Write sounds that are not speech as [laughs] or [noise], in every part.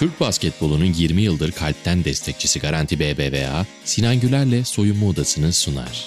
Türk basketbolunun 20 yıldır kalpten destekçisi Garanti BBVA, Sinan Güler'le soyunma odasını sunar.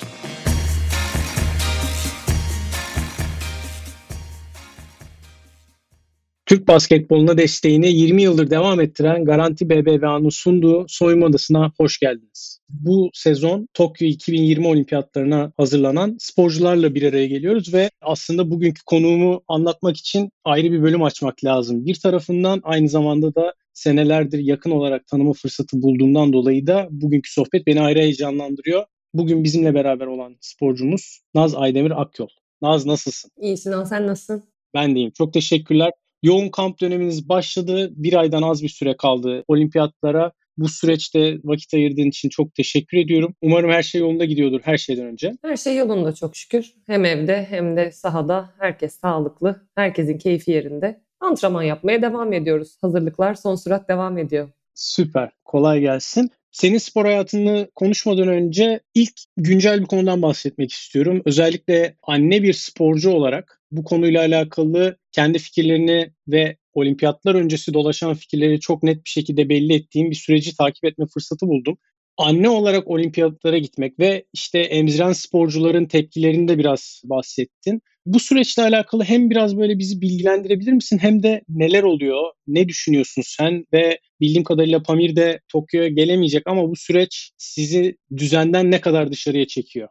Türk basketboluna desteğini 20 yıldır devam ettiren Garanti BBVA'nın sunduğu soyunma odasına hoş geldiniz. Bu sezon Tokyo 2020 olimpiyatlarına hazırlanan sporcularla bir araya geliyoruz ve aslında bugünkü konuğumu anlatmak için ayrı bir bölüm açmak lazım. Bir tarafından aynı zamanda da senelerdir yakın olarak tanıma fırsatı bulduğumdan dolayı da bugünkü sohbet beni ayrı heyecanlandırıyor. Bugün bizimle beraber olan sporcumuz Naz Aydemir Akyol. Naz nasılsın? İyi Sinan sen nasılsın? Ben deyim. Çok teşekkürler. Yoğun kamp döneminiz başladı. Bir aydan az bir süre kaldı olimpiyatlara. Bu süreçte vakit ayırdığın için çok teşekkür ediyorum. Umarım her şey yolunda gidiyordur her şeyden önce. Her şey yolunda çok şükür. Hem evde hem de sahada herkes sağlıklı, herkesin keyfi yerinde. Antrenman yapmaya devam ediyoruz. Hazırlıklar son sürat devam ediyor. Süper. Kolay gelsin. Senin spor hayatını konuşmadan önce ilk güncel bir konudan bahsetmek istiyorum. Özellikle anne bir sporcu olarak bu konuyla alakalı kendi fikirlerini ve olimpiyatlar öncesi dolaşan fikirleri çok net bir şekilde belli ettiğim bir süreci takip etme fırsatı buldum. Anne olarak olimpiyatlara gitmek ve işte emziren sporcuların tepkilerini de biraz bahsettin. Bu süreçle alakalı hem biraz böyle bizi bilgilendirebilir misin hem de neler oluyor, ne düşünüyorsun sen ve bildiğim kadarıyla Pamir de Tokyo'ya gelemeyecek ama bu süreç sizi düzenden ne kadar dışarıya çekiyor?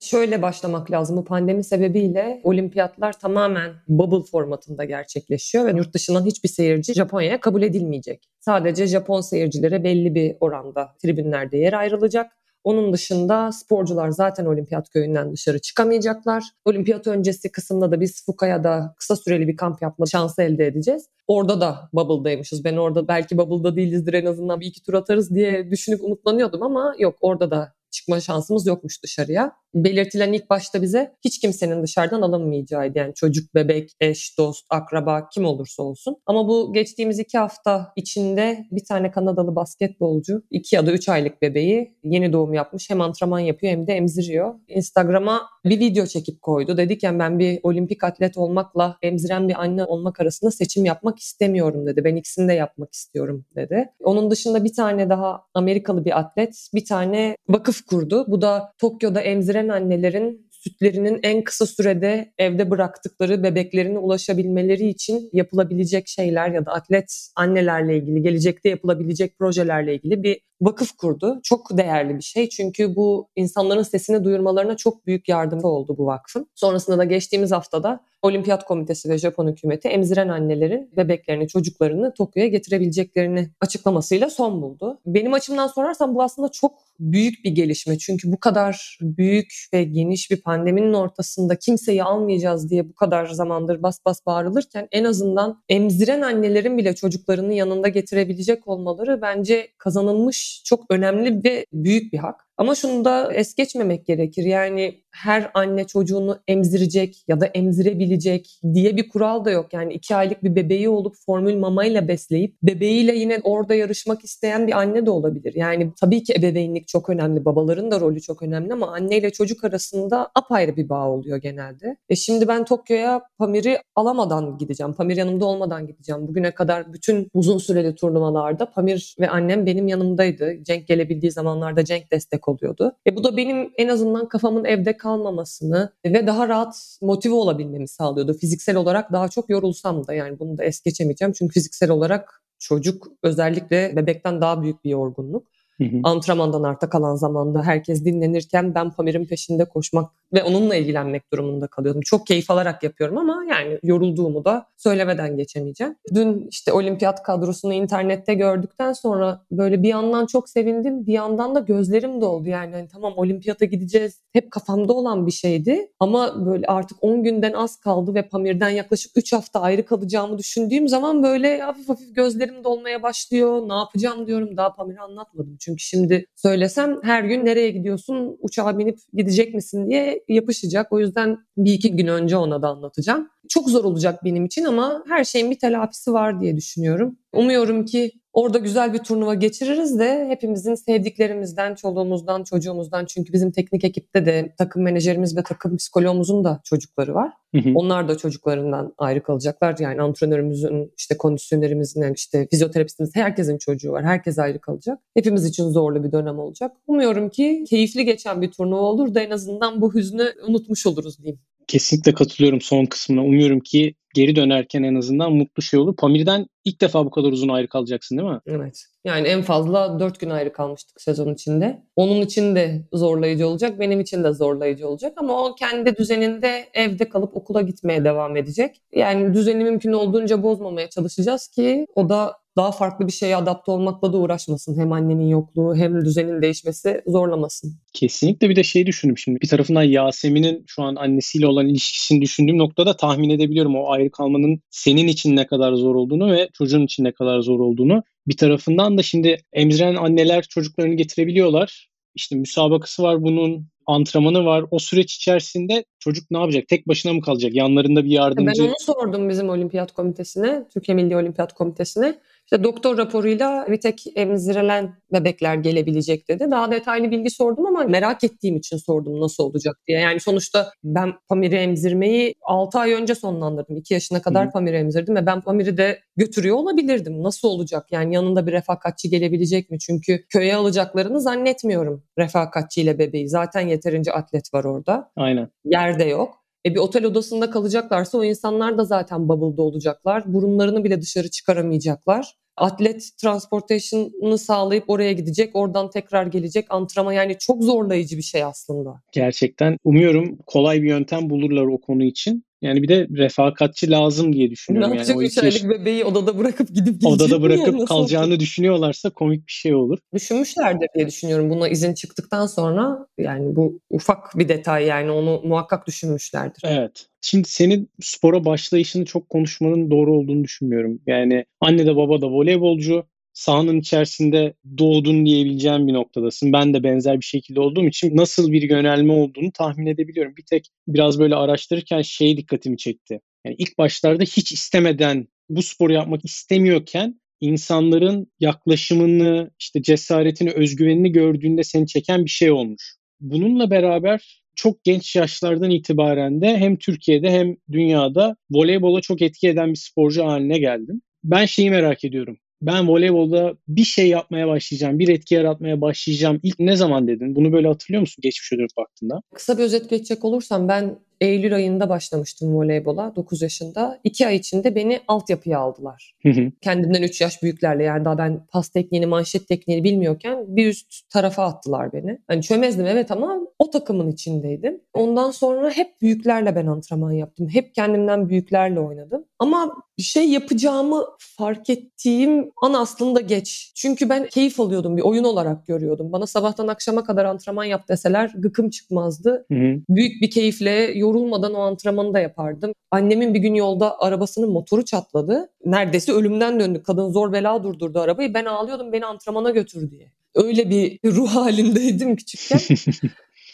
Şöyle başlamak lazım. Bu pandemi sebebiyle olimpiyatlar tamamen bubble formatında gerçekleşiyor ve yurt dışından hiçbir seyirci Japonya'ya kabul edilmeyecek. Sadece Japon seyircilere belli bir oranda tribünlerde yer ayrılacak. Onun dışında sporcular zaten olimpiyat köyünden dışarı çıkamayacaklar. Olimpiyat öncesi kısımda da biz Fukaya'da kısa süreli bir kamp yapma şansı elde edeceğiz. Orada da bubble'daymışız. Ben orada belki bubble'da değilizdir en azından bir iki tur atarız diye düşünüp umutlanıyordum ama yok orada da çıkma şansımız yokmuş dışarıya. Belirtilen ilk başta bize hiç kimsenin dışarıdan alınmayacağıydı. Yani çocuk, bebek, eş, dost, akraba kim olursa olsun. Ama bu geçtiğimiz iki hafta içinde bir tane Kanadalı basketbolcu iki ya da üç aylık bebeği yeni doğum yapmış. Hem antrenman yapıyor hem de emziriyor. Instagram'a bir video çekip koydu. Dedik yani ben bir olimpik atlet olmakla emziren bir anne olmak arasında seçim yapmak istemiyorum dedi. Ben ikisini de yapmak istiyorum dedi. Onun dışında bir tane daha Amerikalı bir atlet bir tane vakıf kurdu. Bu da Tokyo'da emziren annelerin sütlerinin en kısa sürede evde bıraktıkları bebeklerine ulaşabilmeleri için yapılabilecek şeyler ya da atlet annelerle ilgili gelecekte yapılabilecek projelerle ilgili bir vakıf kurdu. Çok değerli bir şey çünkü bu insanların sesini duyurmalarına çok büyük yardımcı oldu bu vakfın. Sonrasında da geçtiğimiz haftada Olimpiyat Komitesi ve Japon hükümeti emziren annelerin bebeklerini, çocuklarını Tokyo'ya getirebileceklerini açıklamasıyla son buldu. Benim açımdan sorarsan bu aslında çok büyük bir gelişme. Çünkü bu kadar büyük ve geniş bir pandeminin ortasında kimseyi almayacağız diye bu kadar zamandır bas bas bağırılırken en azından emziren annelerin bile çocuklarını yanında getirebilecek olmaları bence kazanılmış çok önemli ve büyük bir hak. Ama şunu da es geçmemek gerekir. Yani her anne çocuğunu emzirecek ya da emzirebilecek diye bir kural da yok. Yani iki aylık bir bebeği olup formül mamayla besleyip bebeğiyle yine orada yarışmak isteyen bir anne de olabilir. Yani tabii ki ebeveynlik çok önemli, babaların da rolü çok önemli ama anne ile çocuk arasında apayrı bir bağ oluyor genelde. E şimdi ben Tokyo'ya Pamir'i alamadan gideceğim. Pamir yanımda olmadan gideceğim. Bugüne kadar bütün uzun süreli turnuvalarda Pamir ve annem benim yanımdaydı. Cenk gelebildiği zamanlarda Cenk destek oluyordu. E bu da benim en azından kafamın evde kalmamasını ve daha rahat motive olabilmemi sağlıyordu. Fiziksel olarak daha çok yorulsam da yani bunu da es geçemeyeceğim. Çünkü fiziksel olarak çocuk özellikle bebekten daha büyük bir yorgunluk. Hı hı. Antrenmandan arta kalan zamanda herkes dinlenirken ben Pamir'in peşinde koşmak ve onunla ilgilenmek durumunda kalıyordum. Çok keyif alarak yapıyorum ama yani yorulduğumu da söylemeden geçemeyeceğim. Dün işte olimpiyat kadrosunu internette gördükten sonra böyle bir yandan çok sevindim, bir yandan da gözlerim doldu. Yani hani tamam olimpiyata gideceğiz. Hep kafamda olan bir şeydi ama böyle artık 10 günden az kaldı ve Pamir'den yaklaşık 3 hafta ayrı kalacağımı düşündüğüm zaman böyle hafif hafif gözlerim dolmaya başlıyor. Ne yapacağım diyorum. Daha Pamir'i anlatmadım. Çünkü şimdi söylesem her gün nereye gidiyorsun, uçağa binip gidecek misin diye yapışacak. O yüzden bir iki gün önce ona da anlatacağım. Çok zor olacak benim için ama her şeyin bir telafisi var diye düşünüyorum. Umuyorum ki Orada güzel bir turnuva geçiririz de hepimizin sevdiklerimizden, çoluğumuzdan, çocuğumuzdan çünkü bizim teknik ekipte de takım menajerimiz ve takım psikologumuzun da çocukları var. Hı hı. Onlar da çocuklarından ayrı kalacaklar. Yani antrenörümüzün, işte kondisyonerimizin, yani işte fizyoterapistimiz, herkesin çocuğu var. Herkes ayrı kalacak. Hepimiz için zorlu bir dönem olacak. Umuyorum ki keyifli geçen bir turnuva olur da en azından bu hüznü unutmuş oluruz diyeyim. Kesinlikle katılıyorum son kısmına. Umuyorum ki geri dönerken en azından mutlu şey olur. Pamir'den ilk defa bu kadar uzun ayrı kalacaksın değil mi? Evet. Yani en fazla 4 gün ayrı kalmıştık sezon içinde. Onun için de zorlayıcı olacak, benim için de zorlayıcı olacak ama o kendi düzeninde evde kalıp okula gitmeye devam edecek. Yani düzeni mümkün olduğunca bozmamaya çalışacağız ki o da daha farklı bir şeye adapte olmakla da uğraşmasın. Hem annenin yokluğu hem düzenin değişmesi zorlamasın. Kesinlikle bir de şey düşündüm şimdi. Bir tarafından Yasemin'in şu an annesiyle olan ilişkisini düşündüğüm noktada tahmin edebiliyorum o ayrı kalmanın senin için ne kadar zor olduğunu ve çocuğun için ne kadar zor olduğunu. Bir tarafından da şimdi emziren anneler çocuklarını getirebiliyorlar. İşte müsabakası var bunun, antrenmanı var. O süreç içerisinde çocuk ne yapacak? Tek başına mı kalacak? Yanlarında bir yardımcı. Ben onu sordum bizim olimpiyat komitesine, Türkiye Milli Olimpiyat Komitesi'ne. İşte doktor raporuyla bir tek emzirilen bebekler gelebilecek dedi. Daha detaylı bilgi sordum ama merak ettiğim için sordum nasıl olacak diye. Yani sonuçta ben Pamir'i emzirmeyi 6 ay önce sonlandırdım. 2 yaşına kadar Hı. Pamir'i emzirdim ve ben Pamir'i de götürüyor olabilirdim. Nasıl olacak? Yani yanında bir refakatçi gelebilecek mi? Çünkü köye alacaklarını zannetmiyorum refakatçiyle bebeği. Zaten yeterince atlet var orada. Aynen. Yerde yok. E bir otel odasında kalacaklarsa o insanlar da zaten bubble'da olacaklar. Burunlarını bile dışarı çıkaramayacaklar atlet transportation'ını sağlayıp oraya gidecek, oradan tekrar gelecek antrenman yani çok zorlayıcı bir şey aslında. Gerçekten umuyorum kolay bir yöntem bulurlar o konu için. Yani bir de refakatçi lazım diye düşünüyorum. Ne yapacak yani 3 aylık bebeği odada bırakıp gidip Odada bırakıp yani kalacağını olacak? düşünüyorlarsa komik bir şey olur. Düşünmüşlerdir diye düşünüyorum. Buna izin çıktıktan sonra yani bu ufak bir detay yani onu muhakkak düşünmüşlerdir. Evet. Şimdi senin spora başlayışını çok konuşmanın doğru olduğunu düşünmüyorum. Yani anne de baba da voleybolcu sahanın içerisinde doğdun diyebileceğim bir noktadasın. Ben de benzer bir şekilde olduğum için nasıl bir yönelme olduğunu tahmin edebiliyorum. Bir tek biraz böyle araştırırken şey dikkatimi çekti. Yani ilk başlarda hiç istemeden bu sporu yapmak istemiyorken insanların yaklaşımını, işte cesaretini, özgüvenini gördüğünde seni çeken bir şey olmuş. Bununla beraber çok genç yaşlardan itibaren de hem Türkiye'de hem dünyada voleybola çok etki eden bir sporcu haline geldin. Ben şeyi merak ediyorum ben voleybolda bir şey yapmaya başlayacağım, bir etki yaratmaya başlayacağım. İlk ne zaman dedin? Bunu böyle hatırlıyor musun geçmişe dönüp baktığında? Kısa bir özet geçecek olursam ben Eylül ayında başlamıştım voleybola 9 yaşında. 2 ay içinde beni altyapıya aldılar. Hı hı. Kendimden 3 yaş büyüklerle yani daha ben pas tekniğini, manşet tekniğini bilmiyorken bir üst tarafa attılar beni. Hani çömezdim evet ama o takımın içindeydim. Ondan sonra hep büyüklerle ben antrenman yaptım. Hep kendimden büyüklerle oynadım. Ama bir şey yapacağımı fark ettiğim an aslında geç. Çünkü ben keyif alıyordum. Bir oyun olarak görüyordum. Bana sabahtan akşama kadar antrenman yap deseler gıkım çıkmazdı. Hı hı. Büyük bir keyifle yorulmadan o antrenmanı da yapardım. Annemin bir gün yolda arabasının motoru çatladı. Neredeyse ölümden döndü. Kadın zor bela durdurdu arabayı. Ben ağlıyordum beni antrenmana götür diye. Öyle bir ruh halindeydim küçükken. [laughs]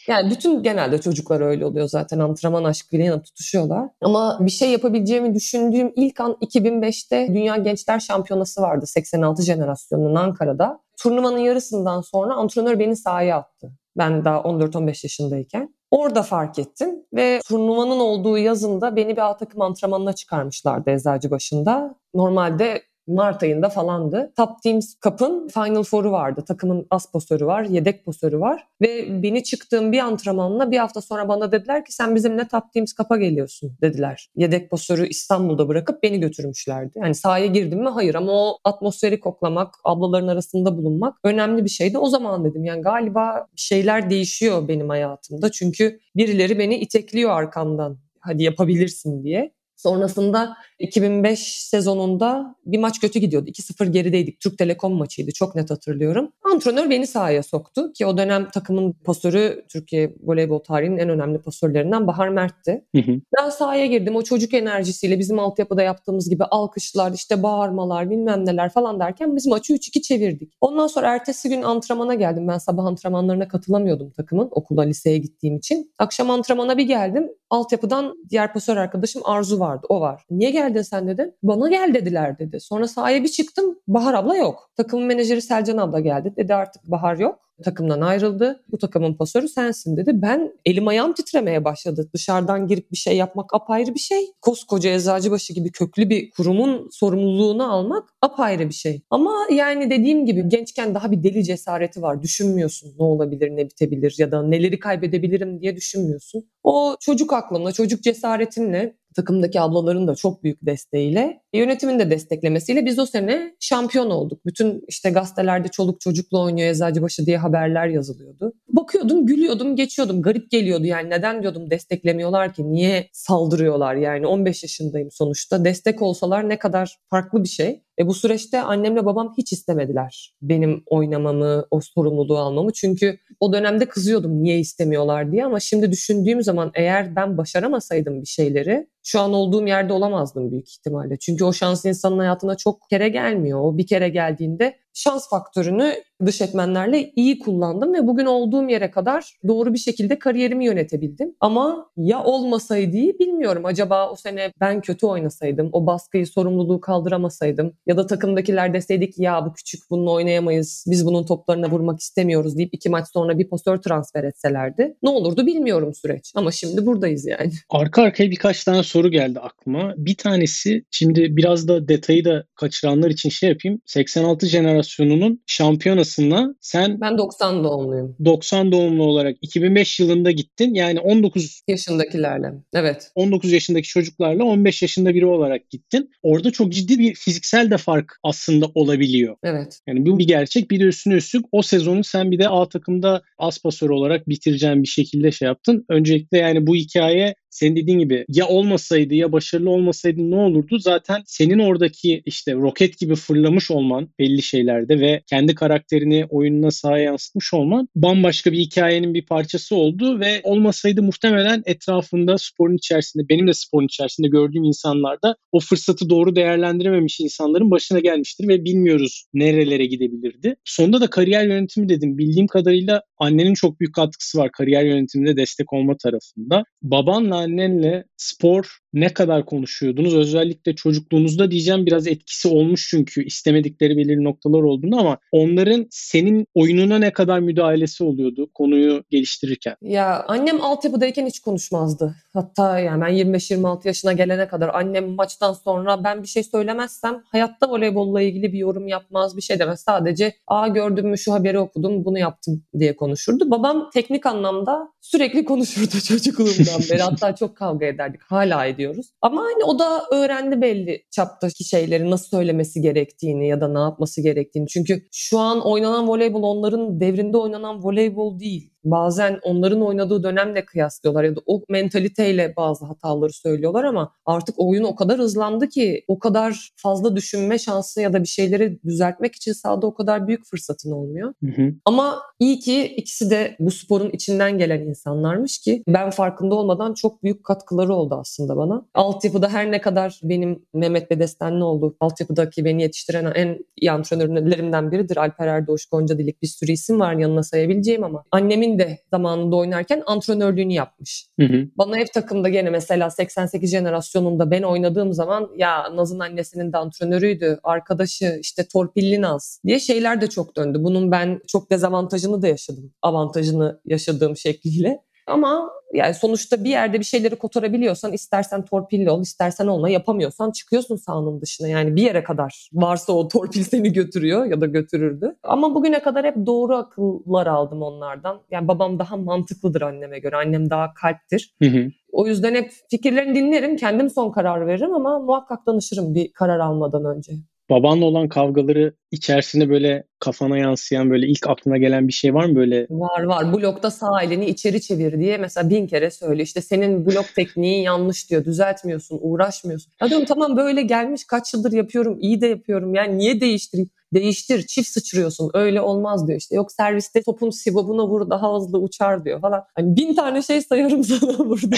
Yani bütün genelde çocuklar öyle oluyor zaten antrenman aşkıyla yana tutuşuyorlar. Ama bir şey yapabileceğimi düşündüğüm ilk an 2005'te Dünya Gençler Şampiyonası vardı 86 jenerasyonunun Ankara'da. Turnuvanın yarısından sonra antrenör beni sahaya attı. Ben daha 14-15 yaşındayken. Orada fark ettim ve turnuvanın olduğu yazında beni bir A takım antrenmanına çıkarmışlardı başında. Normalde Mart ayında falandı. Top Teams Cup'ın Final Four'u vardı. Takımın as posörü var, yedek posörü var. Ve beni çıktığım bir antrenmanla bir hafta sonra bana dediler ki sen bizimle Top Teams Cup'a geliyorsun dediler. Yedek posörü İstanbul'da bırakıp beni götürmüşlerdi. Yani sahaya girdim mi? Hayır ama o atmosferi koklamak, ablaların arasında bulunmak önemli bir şeydi. O zaman dedim yani galiba şeyler değişiyor benim hayatımda. Çünkü birileri beni itekliyor arkamdan hadi yapabilirsin diye. Sonrasında 2005 sezonunda bir maç kötü gidiyordu. 2-0 gerideydik. Türk Telekom maçıydı. Çok net hatırlıyorum. Antrenör beni sahaya soktu ki o dönem takımın pasörü Türkiye voleybol tarihinin en önemli pasörlerinden Bahar Mert'ti. Hı hı. Ben sahaya girdim. O çocuk enerjisiyle bizim altyapıda yaptığımız gibi alkışlar, işte bağırmalar, bilmem neler falan derken biz maçı 3-2 çevirdik. Ondan sonra ertesi gün antrenmana geldim. Ben sabah antrenmanlarına katılamıyordum takımın okula, liseye gittiğim için. Akşam antrenmana bir geldim. Altyapıdan diğer pasör arkadaşım Arzu var vardı o var. Niye geldin sen dedim. Bana gel dediler dedi. Sonra sahaya bir çıktım Bahar abla yok. Takım menajeri Selcan abla geldi. Dedi artık Bahar yok takımdan ayrıldı. Bu takımın pasörü sensin dedi. Ben elim ayağım titremeye başladı. Dışarıdan girip bir şey yapmak apayrı bir şey. Koskoca Eczacıbaşı gibi köklü bir kurumun sorumluluğunu almak apayrı bir şey. Ama yani dediğim gibi gençken daha bir deli cesareti var. Düşünmüyorsun ne olabilir, ne bitebilir ya da neleri kaybedebilirim diye düşünmüyorsun. O çocuk aklımla, çocuk cesaretimle takımdaki ablaların da çok büyük desteğiyle, yönetimin de desteklemesiyle biz o sene şampiyon olduk. Bütün işte gazetelerde çoluk çocukla oynuyor Eczacıbaşı diye haberler yazılıyordu. Bakıyordum, gülüyordum, geçiyordum. Garip geliyordu yani neden diyordum desteklemiyorlar ki? Niye saldırıyorlar yani? 15 yaşındayım sonuçta. Destek olsalar ne kadar farklı bir şey. E bu süreçte annemle babam hiç istemediler benim oynamamı, o sorumluluğu almamı. Çünkü o dönemde kızıyordum niye istemiyorlar diye ama şimdi düşündüğüm zaman eğer ben başaramasaydım bir şeyleri şu an olduğum yerde olamazdım büyük ihtimalle. Çünkü o şans insanın hayatına çok kere gelmiyor. O bir kere geldiğinde şans faktörünü dış etmenlerle iyi kullandım ve bugün olduğum yere kadar doğru bir şekilde kariyerimi yönetebildim. Ama ya olmasaydı bilmiyorum. Acaba o sene ben kötü oynasaydım, o baskıyı, sorumluluğu kaldıramasaydım ya da takımdakiler deseydik ya bu küçük bununla oynayamayız, biz bunun toplarına vurmak istemiyoruz deyip iki maç sonra bir pasör transfer etselerdi ne olurdu bilmiyorum süreç. Ama şimdi buradayız yani. Arka arkaya birkaç tane soru geldi aklıma. Bir tanesi şimdi biraz da detayı da kaçıranlar için şey yapayım. 86 jenerasyonunun şampiyonasına sen ben 90 doğumluyum. 90 doğumlu olarak 2005 yılında gittin. Yani 19 yaşındakilerle. Evet. 19 yaşındaki çocuklarla 15 yaşında biri olarak gittin. Orada çok ciddi bir fiziksel de fark aslında olabiliyor. Evet. Yani bu bir gerçek. Bir de üstüne üstlük o sezonu sen bir de A takımda as pasör olarak bitireceğin bir şekilde şey yaptın. Öncelikle yani bu hikaye senin dediğin gibi ya olmasaydı ya başarılı olmasaydı ne olurdu? Zaten senin oradaki işte roket gibi fırlamış olman belli şeylerde ve kendi karakterini oyununa sahaya yansıtmış olman bambaşka bir hikayenin bir parçası oldu ve olmasaydı muhtemelen etrafında sporun içerisinde benim de sporun içerisinde gördüğüm insanlarda o fırsatı doğru değerlendirememiş insanların başına gelmiştir ve bilmiyoruz nerelere gidebilirdi. Sonunda da kariyer yönetimi dedim. Bildiğim kadarıyla annenin çok büyük katkısı var kariyer yönetiminde destek olma tarafında. Babanla annenle spor ne kadar konuşuyordunuz? Özellikle çocukluğunuzda diyeceğim biraz etkisi olmuş çünkü istemedikleri belirli noktalar olduğunu ama onların senin oyununa ne kadar müdahalesi oluyordu konuyu geliştirirken? Ya annem altyapıdayken hiç konuşmazdı. Hatta yani ben 25-26 yaşına gelene kadar annem maçtan sonra ben bir şey söylemezsem hayatta voleybolla ilgili bir yorum yapmaz, bir şey demez. Sadece aa gördüm mü şu haberi okudum bunu yaptım diye konuşurdu. Babam teknik anlamda sürekli konuşurdu [laughs] çocukluğumdan beri. Hatta çok kavga ederdik. Hala ediyoruz. Ama hani o da öğrendi belli çaptaki şeyleri nasıl söylemesi gerektiğini ya da ne yapması gerektiğini. Çünkü şu an oynanan voleybol onların devrinde oynanan voleybol değil bazen onların oynadığı dönemle kıyaslıyorlar ya da o mentaliteyle bazı hataları söylüyorlar ama artık oyun o kadar hızlandı ki o kadar fazla düşünme şansı ya da bir şeyleri düzeltmek için sahada o kadar büyük fırsatın olmuyor. Hı hı. Ama iyi ki ikisi de bu sporun içinden gelen insanlarmış ki ben farkında olmadan çok büyük katkıları oldu aslında bana. Altyapıda her ne kadar benim Mehmet Bedestenli oldu. Altyapıdaki beni yetiştiren en iyi antrenörlerimden biridir. Alper Erdoğuş, Gonca Dilik bir sürü isim var yanına sayabileceğim ama annemin de zamanında oynarken antrenörlüğünü yapmış. Hı hı. Bana ev takımda gene mesela 88 jenerasyonunda ben oynadığım zaman ya Naz'ın annesinin de antrenörüydü, arkadaşı işte torpilli Naz diye şeyler de çok döndü. Bunun ben çok dezavantajını da yaşadım. Avantajını yaşadığım şekliyle. Ama yani sonuçta bir yerde bir şeyleri kotarabiliyorsan istersen torpilli ol istersen olma yapamıyorsan çıkıyorsun sahanın dışına. Yani bir yere kadar varsa o torpil [laughs] seni götürüyor ya da götürürdü. Ama bugüne kadar hep doğru akıllar aldım onlardan. Yani babam daha mantıklıdır anneme göre. Annem daha kalptir. Hı hı. O yüzden hep fikirlerini dinlerim. Kendim son karar veririm ama muhakkak danışırım bir karar almadan önce babanla olan kavgaları içerisinde böyle kafana yansıyan böyle ilk aklına gelen bir şey var mı böyle? Var var. Blokta sağ elini içeri çevir diye mesela bin kere söyle. İşte senin blok tekniğin yanlış diyor. Düzeltmiyorsun, uğraşmıyorsun. Ya diyorum tamam böyle gelmiş kaç yıldır yapıyorum, iyi de yapıyorum. Yani niye değiştireyim? Değiştir, çift sıçrıyorsun. Öyle olmaz diyor işte. Yok serviste topun sibobuna vur daha hızlı uçar diyor falan. Hani bin tane şey sayarım [laughs] sana burada.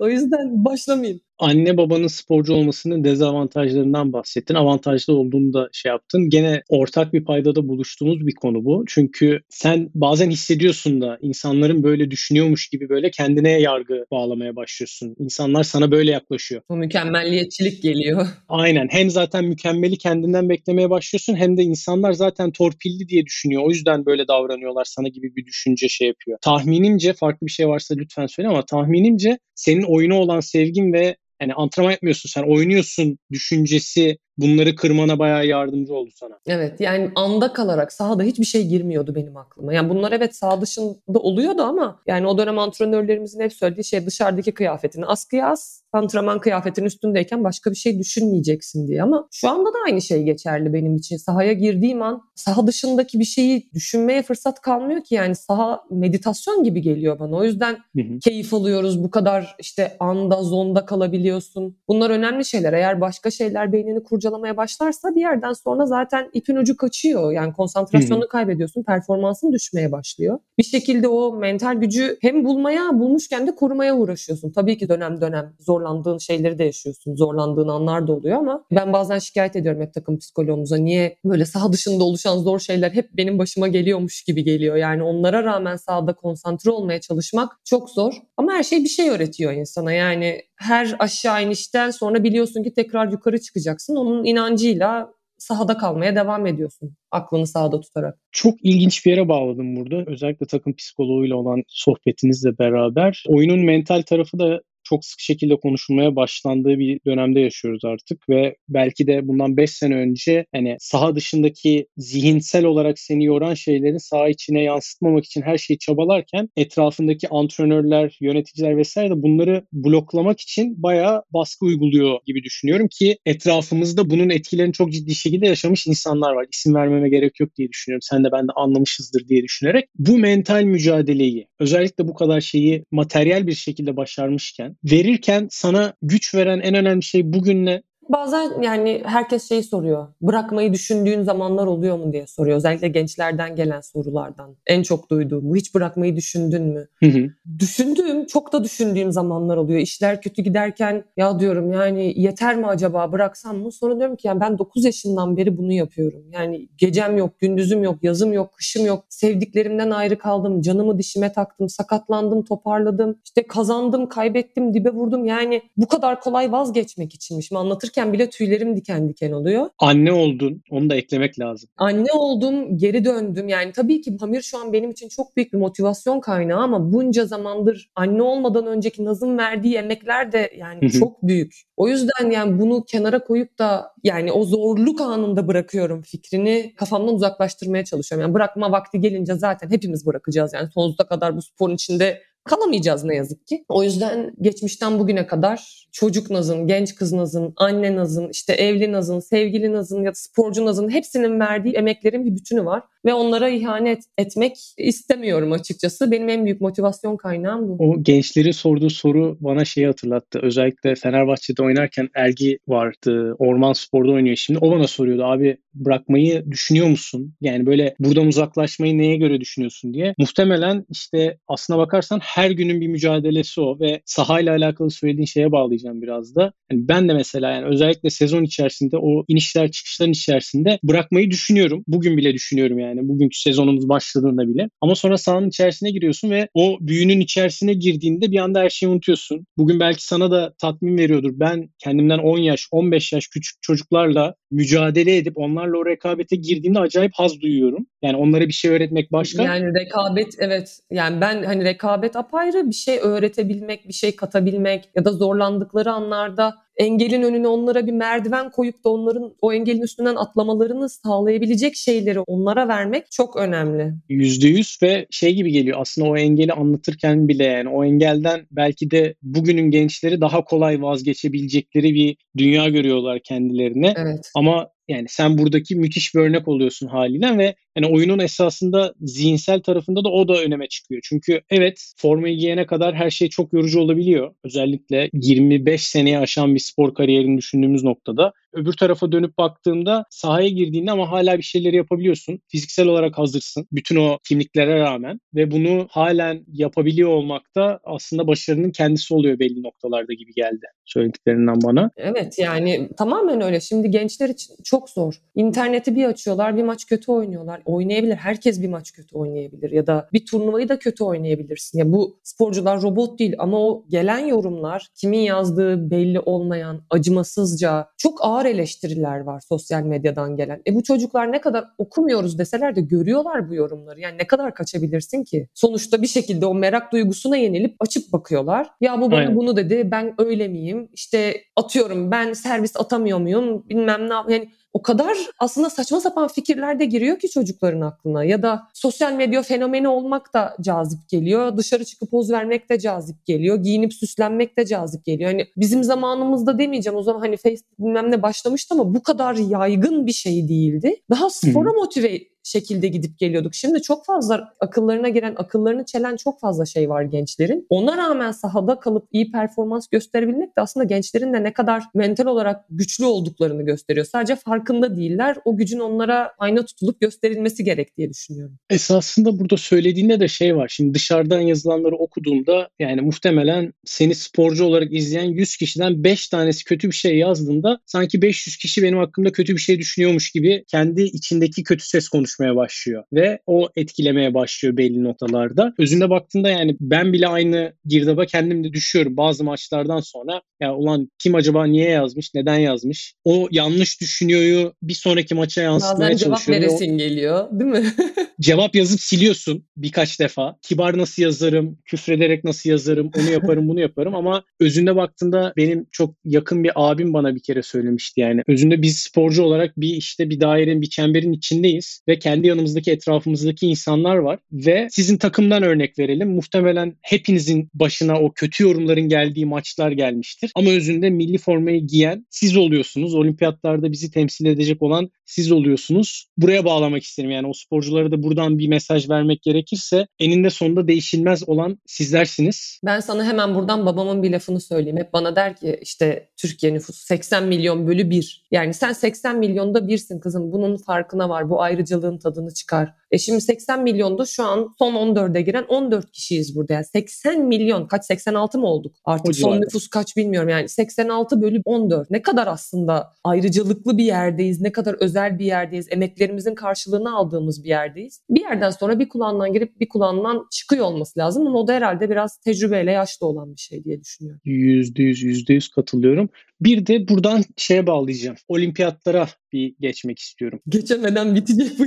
[laughs] o yüzden başlamayayım anne babanın sporcu olmasının dezavantajlarından bahsettin. Avantajlı olduğunu da şey yaptın. Gene ortak bir paydada buluştuğumuz bir konu bu. Çünkü sen bazen hissediyorsun da insanların böyle düşünüyormuş gibi böyle kendine yargı bağlamaya başlıyorsun. İnsanlar sana böyle yaklaşıyor. Bu mükemmelliyetçilik geliyor. Aynen. Hem zaten mükemmeli kendinden beklemeye başlıyorsun hem de insanlar zaten torpilli diye düşünüyor. O yüzden böyle davranıyorlar sana gibi bir düşünce şey yapıyor. Tahminimce farklı bir şey varsa lütfen söyle ama tahminimce senin oyuna olan sevgin ve yani antrenman yapmıyorsun sen oynuyorsun düşüncesi bunları kırmana bayağı yardımcı oldu sana. Evet yani anda kalarak sahada hiçbir şey girmiyordu benim aklıma. Yani bunlar evet saha dışında oluyordu ama yani o dönem antrenörlerimizin hep söylediği şey dışarıdaki kıyafetini askıya as, antrenman kıyafetinin üstündeyken başka bir şey düşünmeyeceksin diye. Ama şu anda da aynı şey geçerli benim için. Sahaya girdiğim an saha dışındaki bir şeyi düşünmeye fırsat kalmıyor ki yani saha meditasyon gibi geliyor bana. O yüzden hı hı. keyif alıyoruz. Bu kadar işte anda, zonda kalabiliyorsun. Bunlar önemli şeyler. Eğer başka şeyler beynini kuracak kurcalamaya başlarsa bir yerden sonra zaten ipin ucu kaçıyor. Yani konsantrasyonunu kaybediyorsun, performansın düşmeye başlıyor. Bir şekilde o mental gücü hem bulmaya, bulmuşken de korumaya uğraşıyorsun. Tabii ki dönem dönem zorlandığın şeyleri de yaşıyorsun. Zorlandığın anlar da oluyor ama ben bazen şikayet ediyorum hep takım psikoloğumuza. Niye böyle saha dışında oluşan zor şeyler hep benim başıma geliyormuş gibi geliyor. Yani onlara rağmen sahada konsantre olmaya çalışmak çok zor. Ama her şey bir şey öğretiyor insana. Yani her aşağı inişten sonra biliyorsun ki tekrar yukarı çıkacaksın. Onun inancıyla sahada kalmaya devam ediyorsun. Aklını sahada tutarak. Çok ilginç bir yere bağladım burada. Özellikle takım psikoloğuyla olan sohbetinizle beraber. Oyunun mental tarafı da çok sık şekilde konuşulmaya başlandığı bir dönemde yaşıyoruz artık ve belki de bundan 5 sene önce hani saha dışındaki zihinsel olarak seni yoran şeylerin saha içine yansıtmamak için her şeyi çabalarken etrafındaki antrenörler, yöneticiler vesaire de bunları bloklamak için bayağı baskı uyguluyor gibi düşünüyorum ki etrafımızda bunun etkilerini çok ciddi şekilde yaşamış insanlar var. İsim vermeme gerek yok diye düşünüyorum. Sen de ben de anlamışızdır diye düşünerek bu mental mücadeleyi özellikle bu kadar şeyi materyal bir şekilde başarmışken verirken sana güç veren en önemli şey bugün ne? Bazen yani herkes şeyi soruyor. Bırakmayı düşündüğün zamanlar oluyor mu diye soruyor. Özellikle gençlerden gelen sorulardan. En çok duyduğum bu. Hiç bırakmayı düşündün mü? Hı hı. Düşündüğüm, çok da düşündüğüm zamanlar oluyor. İşler kötü giderken ya diyorum yani yeter mi acaba bıraksam mı? Sonra diyorum ki yani ben 9 yaşından beri bunu yapıyorum. Yani gecem yok, gündüzüm yok, yazım yok, kışım yok. Sevdiklerimden ayrı kaldım. Canımı dişime taktım, sakatlandım, toparladım. İşte kazandım, kaybettim, dibe vurdum. Yani bu kadar kolay vazgeçmek içinmiş. Anlatır anlatırken bile tüylerim diken diken oluyor. Anne oldun. Onu da eklemek lazım. Anne oldum, geri döndüm. Yani tabii ki Pamir şu an benim için çok büyük bir motivasyon kaynağı ama bunca zamandır anne olmadan önceki Naz'ın verdiği emekler de yani çok büyük. O yüzden yani bunu kenara koyup da yani o zorluk anında bırakıyorum fikrini kafamdan uzaklaştırmaya çalışıyorum. Yani bırakma vakti gelince zaten hepimiz bırakacağız. Yani sonsuza kadar bu sporun içinde kalamayacağız ne yazık ki. O yüzden geçmişten bugüne kadar çocuk nazın, genç kız nazın, anne nazın, işte evli nazın, sevgili nazın ya da sporcu nazın hepsinin verdiği emeklerin bir bütünü var. Ve onlara ihanet etmek istemiyorum açıkçası. Benim en büyük motivasyon kaynağım bu. O gençleri sorduğu soru bana şeyi hatırlattı. Özellikle Fenerbahçe'de oynarken Ergi vardı. Orman Spor'da oynuyor şimdi. O bana soruyordu abi bırakmayı düşünüyor musun? Yani böyle buradan uzaklaşmayı neye göre düşünüyorsun diye. Muhtemelen işte aslına bakarsan her günün bir mücadelesi o ve sahayla alakalı söylediğin şeye bağlayacağım biraz da. Yani ben de mesela yani özellikle sezon içerisinde o inişler çıkışların içerisinde bırakmayı düşünüyorum. Bugün bile düşünüyorum yani bugünkü sezonumuz başladığında bile. Ama sonra sahanın içerisine giriyorsun ve o büyünün içerisine girdiğinde bir anda her şeyi unutuyorsun. Bugün belki sana da tatmin veriyordur. Ben kendimden 10 yaş, 15 yaş küçük çocuklarla mücadele edip onlarla o rekabete girdiğimde acayip haz duyuyorum. Yani onlara bir şey öğretmek başka. Yani rekabet evet. Yani ben hani rekabet apayrı bir şey öğretebilmek, bir şey katabilmek ya da zorlandıkları anlarda engelin önüne onlara bir merdiven koyup da onların o engelin üstünden atlamalarını sağlayabilecek şeyleri onlara vermek çok önemli. Yüzde yüz ve şey gibi geliyor aslında o engeli anlatırken bile yani o engelden belki de bugünün gençleri daha kolay vazgeçebilecekleri bir dünya görüyorlar kendilerine. Evet. Ama yani sen buradaki müthiş bir örnek oluyorsun haliyle ve yani oyunun esasında zihinsel tarafında da o da öneme çıkıyor. Çünkü evet formayı giyene kadar her şey çok yorucu olabiliyor. Özellikle 25 seneye aşan bir spor kariyerini düşündüğümüz noktada öbür tarafa dönüp baktığımda sahaya girdiğinde ama hala bir şeyleri yapabiliyorsun. Fiziksel olarak hazırsın. Bütün o kimliklere rağmen ve bunu halen yapabiliyor olmak da aslında başarının kendisi oluyor belli noktalarda gibi geldi söylediklerinden bana. Evet yani tamamen öyle. Şimdi gençler için çok zor. İnterneti bir açıyorlar bir maç kötü oynuyorlar. Oynayabilir. Herkes bir maç kötü oynayabilir ya da bir turnuvayı da kötü oynayabilirsin. Ya bu sporcular robot değil ama o gelen yorumlar kimin yazdığı belli olmayan acımasızca çok ağır eleştiriler var sosyal medyadan gelen. E bu çocuklar ne kadar okumuyoruz deseler de görüyorlar bu yorumları. Yani ne kadar kaçabilirsin ki? Sonuçta bir şekilde o merak duygusuna yenilip açıp bakıyorlar. Ya bu bana Aynen. bunu dedi ben öyle miyim? İşte atıyorum ben servis atamıyor muyum? Bilmem ne yani o kadar aslında saçma sapan fikirler de giriyor ki çocukların aklına. Ya da sosyal medya fenomeni olmak da cazip geliyor. Dışarı çıkıp poz vermek de cazip geliyor. Giyinip süslenmek de cazip geliyor. Hani bizim zamanımızda demeyeceğim o zaman hani Facebook bilmem ne başlamıştı ama bu kadar yaygın bir şey değildi. Daha spora motive şekilde gidip geliyorduk. Şimdi çok fazla akıllarına giren, akıllarını çelen çok fazla şey var gençlerin. Ona rağmen sahada kalıp iyi performans gösterebilmek de aslında gençlerin de ne kadar mental olarak güçlü olduklarını gösteriyor. Sadece farkında değiller. O gücün onlara ayna tutulup gösterilmesi gerek diye düşünüyorum. Esasında burada söylediğinde de şey var. Şimdi dışarıdan yazılanları okuduğumda yani muhtemelen seni sporcu olarak izleyen 100 kişiden 5 tanesi kötü bir şey yazdığında sanki 500 kişi benim hakkımda kötü bir şey düşünüyormuş gibi kendi içindeki kötü ses konuşuyor konuşmaya başlıyor ve o etkilemeye başlıyor belli noktalarda. Özünde baktığında yani ben bile aynı girdaba kendim de düşüyorum bazı maçlardan sonra. Ya ulan kim acaba niye yazmış, neden yazmış? O yanlış düşünüyoryu bir sonraki maça yansıtmaya Bazen çalışıyor. Bazen cevap veresin geliyor değil mi? [laughs] cevap yazıp siliyorsun birkaç defa. Kibar nasıl yazarım, küfrederek nasıl yazarım, onu yaparım, bunu yaparım ama özünde baktığında benim çok yakın bir abim bana bir kere söylemişti yani. Özünde biz sporcu olarak bir işte bir dairenin, bir çemberin içindeyiz ve kendi yanımızdaki etrafımızdaki insanlar var ve sizin takımdan örnek verelim. Muhtemelen hepinizin başına o kötü yorumların geldiği maçlar gelmiştir. Ama özünde milli formayı giyen siz oluyorsunuz. Olimpiyatlarda bizi temsil edecek olan siz oluyorsunuz. Buraya bağlamak isterim yani o sporculara da buradan bir mesaj vermek gerekirse eninde sonunda değişilmez olan sizlersiniz. Ben sana hemen buradan babamın bir lafını söyleyeyim. Hep bana der ki işte Türkiye nüfusu 80 milyon bölü 1. Yani sen 80 milyonda birsin kızım. Bunun farkına var. Bu ayrıcalığın tadını çıkar. E şimdi 80 milyonda şu an son 14'e giren 14 kişiyiz burada. Yani 80 milyon kaç 86 mı olduk? Artık o son nüfus kaç bilmiyorum. Yani 86 bölü 14. Ne kadar aslında ayrıcalıklı bir yerdeyiz. Ne kadar özel bir yerdeyiz. Emeklerimizin karşılığını aldığımız bir yerdeyiz. Bir yerden sonra bir kulağından girip bir kulağından çıkıyor olması lazım. Ama o da herhalde biraz tecrübeyle yaşlı olan bir şey diye düşünüyorum. Yüzde yüz, yüzde yüz katılıyorum. Bir de buradan şeye bağlayacağım. Olimpiyatlara bir geçmek istiyorum. Geçemeden bitecek bu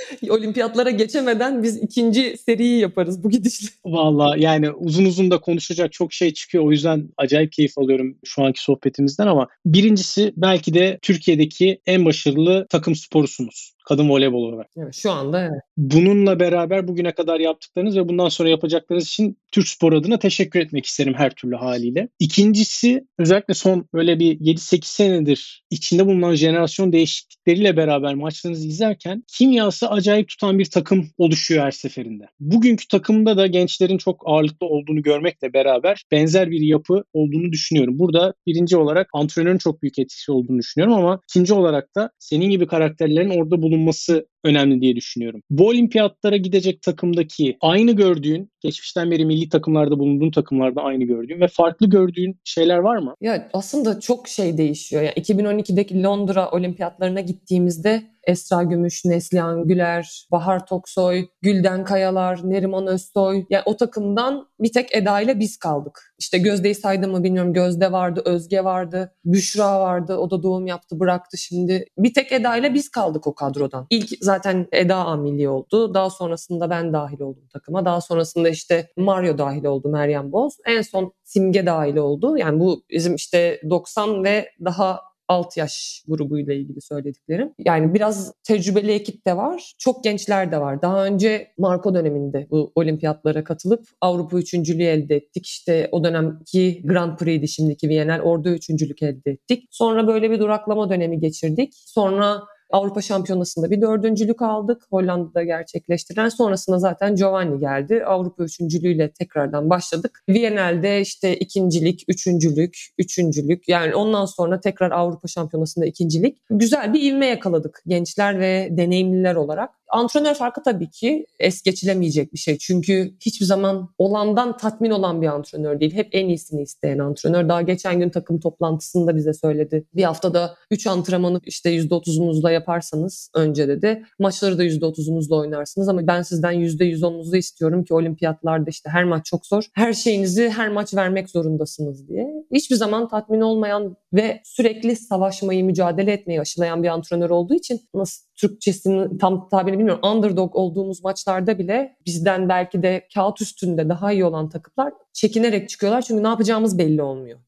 [laughs] olimpiyatlara geçemeden biz ikinci seriyi yaparız bu gidişle. [laughs] Valla yani uzun uzun da konuşacak çok şey çıkıyor. O yüzden acayip keyif alıyorum şu anki sohbetimizden ama birincisi belki de Türkiye'deki en başarılı takım sporusunuz. Kadın voleybol olarak. Evet, şu anda evet. Bununla beraber bugüne kadar yaptıklarınız ve bundan sonra yapacaklarınız için Türk Spor adına teşekkür etmek isterim her türlü haliyle. İkincisi özellikle son böyle bir 7-8 senedir içinde bulunan jenerasyon değişiklikleriyle beraber maçlarınızı izlerken kimyası acayip tutan bir takım oluşuyor her seferinde. Bugünkü takımda da gençlerin çok ağırlıklı olduğunu görmekle beraber benzer bir yapı olduğunu düşünüyorum. Burada birinci olarak antrenörün çok büyük etkisi olduğunu düşünüyorum ama ikinci olarak da senin gibi karakterlerin orada bulunması önemli diye düşünüyorum. Bu olimpiyatlara gidecek takımdaki aynı gördüğün, geçmişten beri milli takımlarda bulunduğun takımlarda aynı gördüğün ve farklı gördüğün şeyler var mı? Ya aslında çok şey değişiyor. Yani 2012'deki Londra olimpiyatlarına gittiğimizde Esra Gümüş, Neslihan Güler, Bahar Toksoy, Gülden Kayalar, Neriman Özsoy. Yani o takımdan bir tek Eda ile biz kaldık. İşte Gözde'yi saydım mı bilmiyorum. Gözde vardı, Özge vardı, Büşra vardı. O da doğum yaptı, bıraktı şimdi. Bir tek Eda ile biz kaldık o kadrodan. İlk zaten Eda amili oldu. Daha sonrasında ben dahil oldum takıma. Daha sonrasında işte Mario dahil oldu, Meryem Boz. En son Simge dahil oldu. Yani bu bizim işte 90 ve daha alt yaş grubuyla ilgili söylediklerim. Yani biraz tecrübeli ekip de var. Çok gençler de var. Daha önce Marco döneminde bu olimpiyatlara katılıp Avrupa üçüncülüğü elde ettik. İşte o dönemki Grand Prix'di şimdiki Viyanel. Orada üçüncülük elde ettik. Sonra böyle bir duraklama dönemi geçirdik. Sonra Avrupa Şampiyonası'nda bir dördüncülük aldık. Hollanda'da gerçekleştirilen. Sonrasında zaten Giovanni geldi. Avrupa üçüncülüğüyle tekrardan başladık. Viyana'da işte ikincilik, üçüncülük, üçüncülük. Yani ondan sonra tekrar Avrupa Şampiyonası'nda ikincilik. Güzel bir ivme yakaladık gençler ve deneyimliler olarak. Antrenör farkı tabii ki es geçilemeyecek bir şey. Çünkü hiçbir zaman olandan tatmin olan bir antrenör değil. Hep en iyisini isteyen antrenör. Daha geçen gün takım toplantısında bize söyledi. Bir haftada 3 antrenmanı işte %30'unuzla yaparsanız önce dedi. Maçları da %30'unuzla oynarsınız ama ben sizden %110'unuzu istiyorum ki olimpiyatlarda işte her maç çok zor. Her şeyinizi her maç vermek zorundasınız diye. Hiçbir zaman tatmin olmayan ve sürekli savaşmayı, mücadele etmeyi aşılayan bir antrenör olduğu için nasıl Türkçesini tam tabirini bilmiyorum. Underdog olduğumuz maçlarda bile bizden belki de kağıt üstünde daha iyi olan takımlar çekinerek çıkıyorlar. Çünkü ne yapacağımız belli olmuyor.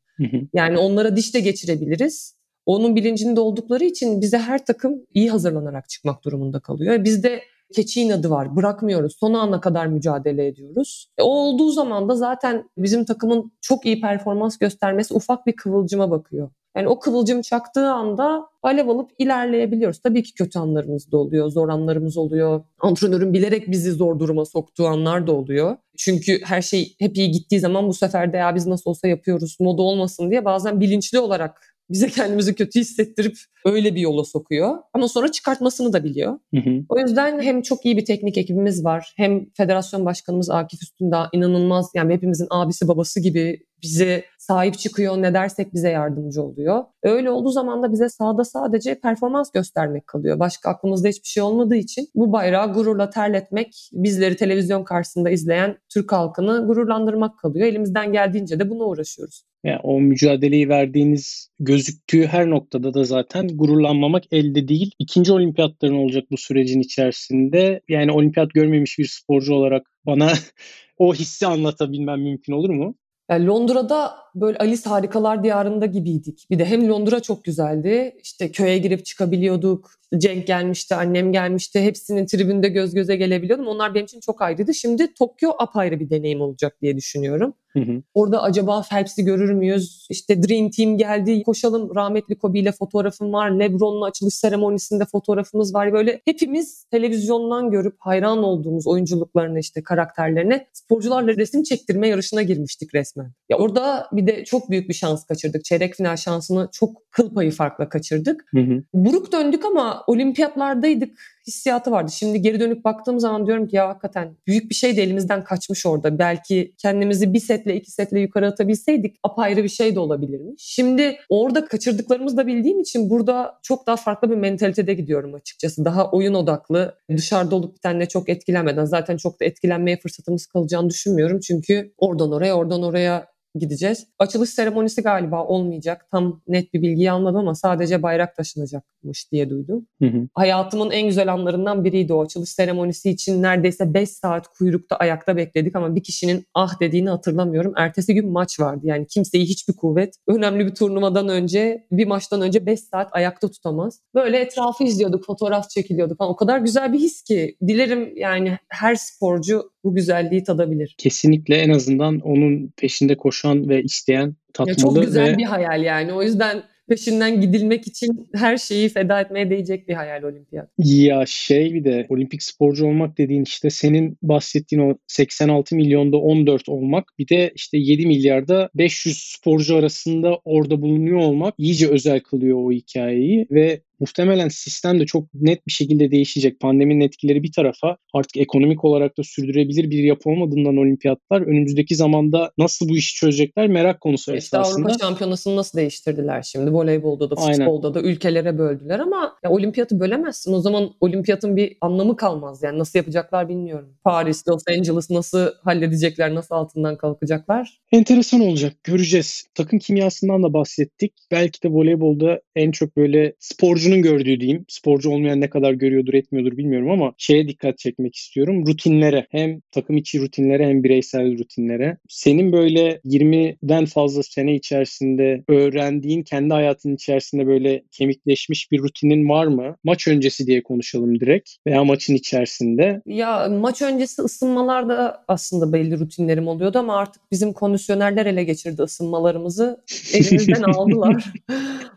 Yani onlara diş de geçirebiliriz. Onun bilincinde oldukları için bize her takım iyi hazırlanarak çıkmak durumunda kalıyor. Bizde keçi inadı var. Bırakmıyoruz. Son ana kadar mücadele ediyoruz. E, o olduğu zaman da zaten bizim takımın çok iyi performans göstermesi ufak bir kıvılcıma bakıyor. Yani o kıvılcım çaktığı anda alev alıp ilerleyebiliyoruz. Tabii ki kötü anlarımız da oluyor, zor anlarımız oluyor. Antrenörün bilerek bizi zor duruma soktuğu anlar da oluyor. Çünkü her şey hep iyi gittiği zaman bu sefer de ya biz nasıl olsa yapıyoruz moda olmasın diye bazen bilinçli olarak bize kendimizi kötü hissettirip öyle bir yola sokuyor. Ama sonra çıkartmasını da biliyor. Hı hı. O yüzden hem çok iyi bir teknik ekibimiz var. Hem federasyon başkanımız Akif Üstündağ inanılmaz yani hepimizin abisi babası gibi bize sahip çıkıyor ne dersek bize yardımcı oluyor. Öyle olduğu zaman da bize sahada sadece performans göstermek kalıyor. Başka aklımızda hiçbir şey olmadığı için bu bayrağı gururla terletmek, bizleri televizyon karşısında izleyen Türk halkını gururlandırmak kalıyor. Elimizden geldiğince de buna uğraşıyoruz. Yani o mücadeleyi verdiğiniz gözüktüğü her noktada da zaten gururlanmamak elde değil. İkinci olimpiyatların olacak bu sürecin içerisinde. Yani olimpiyat görmemiş bir sporcu olarak bana [laughs] o hissi anlatabilmem mümkün olur mu? Yani Londra'da böyle Alice Harikalar Diyarı'nda gibiydik. Bir de hem Londra çok güzeldi. İşte köye girip çıkabiliyorduk. Cenk gelmişti, annem gelmişti. Hepsinin tribünde göz göze gelebiliyordum. Onlar benim için çok ayrıydı. Şimdi Tokyo apayrı bir deneyim olacak diye düşünüyorum. Hı hı. Orada acaba Phelps'i görür müyüz? İşte Dream Team geldi. Koşalım rahmetli Kobe ile fotoğrafım var. Lebron'la açılış seremonisinde fotoğrafımız var. Böyle hepimiz televizyondan görüp hayran olduğumuz oyunculuklarına işte karakterlerine sporcularla resim çektirme yarışına girmiştik resmen. Ya orada bir de çok büyük bir şans kaçırdık. Çeyrek final şansını çok kıl payı farkla kaçırdık. Hı hı. Buruk döndük ama olimpiyatlardaydık hissiyatı vardı. Şimdi geri dönüp baktığım zaman diyorum ki ya hakikaten büyük bir şey de elimizden kaçmış orada. Belki kendimizi bir setle iki setle yukarı atabilseydik apayrı bir şey de olabilirmiş. Şimdi orada kaçırdıklarımızı da bildiğim için burada çok daha farklı bir mentalitede gidiyorum açıkçası. Daha oyun odaklı, dışarıda olup bitenle çok etkilenmeden zaten çok da etkilenmeye fırsatımız kalacağını düşünmüyorum. Çünkü oradan oraya oradan oraya gideceğiz. Açılış seremonisi galiba olmayacak. Tam net bir bilgiyi almadım ama sadece bayrak taşınacakmış diye duydum. Hı hı. Hayatımın en güzel anlarından biriydi o açılış seremonisi için. Neredeyse 5 saat kuyrukta ayakta bekledik ama bir kişinin ah dediğini hatırlamıyorum. Ertesi gün maç vardı. Yani kimseyi hiçbir kuvvet önemli bir turnuvadan önce, bir maçtan önce 5 saat ayakta tutamaz. Böyle etrafı izliyorduk, fotoğraf çekiliyorduk falan. O kadar güzel bir his ki dilerim yani her sporcu bu güzelliği tadabilir. Kesinlikle en azından onun peşinde koşan ve isteyen tatmalı. Ya çok güzel ve... bir hayal yani. O yüzden peşinden gidilmek için her şeyi feda etmeye değecek bir hayal olimpiyat. Ya şey bir de olimpik sporcu olmak dediğin işte senin bahsettiğin o 86 milyonda 14 olmak bir de işte 7 milyarda 500 sporcu arasında orada bulunuyor olmak iyice özel kılıyor o hikayeyi ve muhtemelen sistem de çok net bir şekilde değişecek. Pandeminin etkileri bir tarafa artık ekonomik olarak da sürdürebilebilir bir yapı olmadığından olimpiyatlar önümüzdeki zamanda nasıl bu işi çözecekler merak konusu işte esasında. Avrupa şampiyonasını nasıl değiştirdiler şimdi? Voleybolda da futbolda Aynen. da ülkelere böldüler ama ya olimpiyatı bölemezsin. O zaman olimpiyatın bir anlamı kalmaz. Yani nasıl yapacaklar bilmiyorum. Paris, Los Angeles nasıl halledecekler, nasıl altından kalkacaklar? Enteresan olacak. Göreceğiz. Takım kimyasından da bahsettik. Belki de voleybolda en çok böyle sporcunun sporcunun gördüğü diyeyim. Sporcu olmayan ne kadar görüyordur etmiyordur bilmiyorum ama şeye dikkat çekmek istiyorum. Rutinlere hem takım içi rutinlere hem bireysel rutinlere. Senin böyle 20'den fazla sene içerisinde öğrendiğin kendi hayatın içerisinde böyle kemikleşmiş bir rutinin var mı? Maç öncesi diye konuşalım direkt veya maçın içerisinde. Ya maç öncesi ısınmalarda aslında belli rutinlerim oluyordu ama artık bizim kondisyonerler ele geçirdi ısınmalarımızı. Elimizden [laughs] aldılar.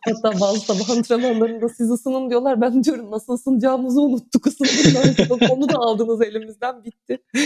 Hatta bazı sabah antrenmanlarında siz ısının diyorlar. Ben [laughs] diyorum nasıl ısınacağımızı unuttuk ısındık. [laughs] Onu da aldınız elimizden bitti. [laughs]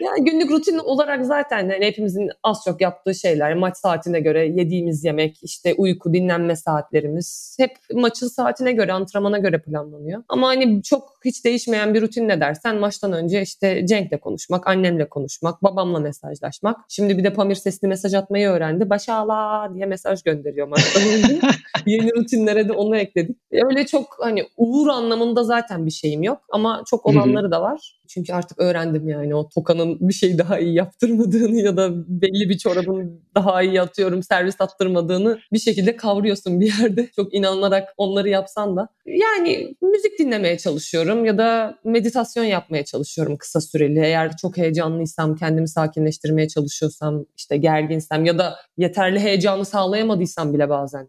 yani günlük rutin olarak zaten hani hepimizin az çok yaptığı şeyler. Maç saatine göre yediğimiz yemek, işte uyku, dinlenme saatlerimiz hep maçın saatine göre, antrenmana göre planlanıyor. Ama hani çok hiç değişmeyen bir rutin ne dersen maçtan önce işte Cenk'le konuşmak, annemle konuşmak, babamla mesajlaşmak. Şimdi bir de Pamir sesli mesaj atmayı öğrendi. Başala diye mesaj gönderiyor maçtan önce. [laughs] Yeni rutinlere de onu ekledik. Öyle çok hani uğur anlamında zaten bir şeyim yok ama çok olanları da var. Çünkü artık öğrendim yani o Toka'nın bir şey daha iyi yaptırmadığını ya da belli bir çorabın daha iyi atıyorum servis attırmadığını bir şekilde kavruyorsun bir yerde. Çok inanarak onları yapsan da. Yani müzik dinlemeye çalışıyorum ya da meditasyon yapmaya çalışıyorum kısa süreli. Eğer çok heyecanlıysam, kendimi sakinleştirmeye çalışıyorsam, işte gerginsem ya da yeterli heyecanı sağlayamadıysam bile bazen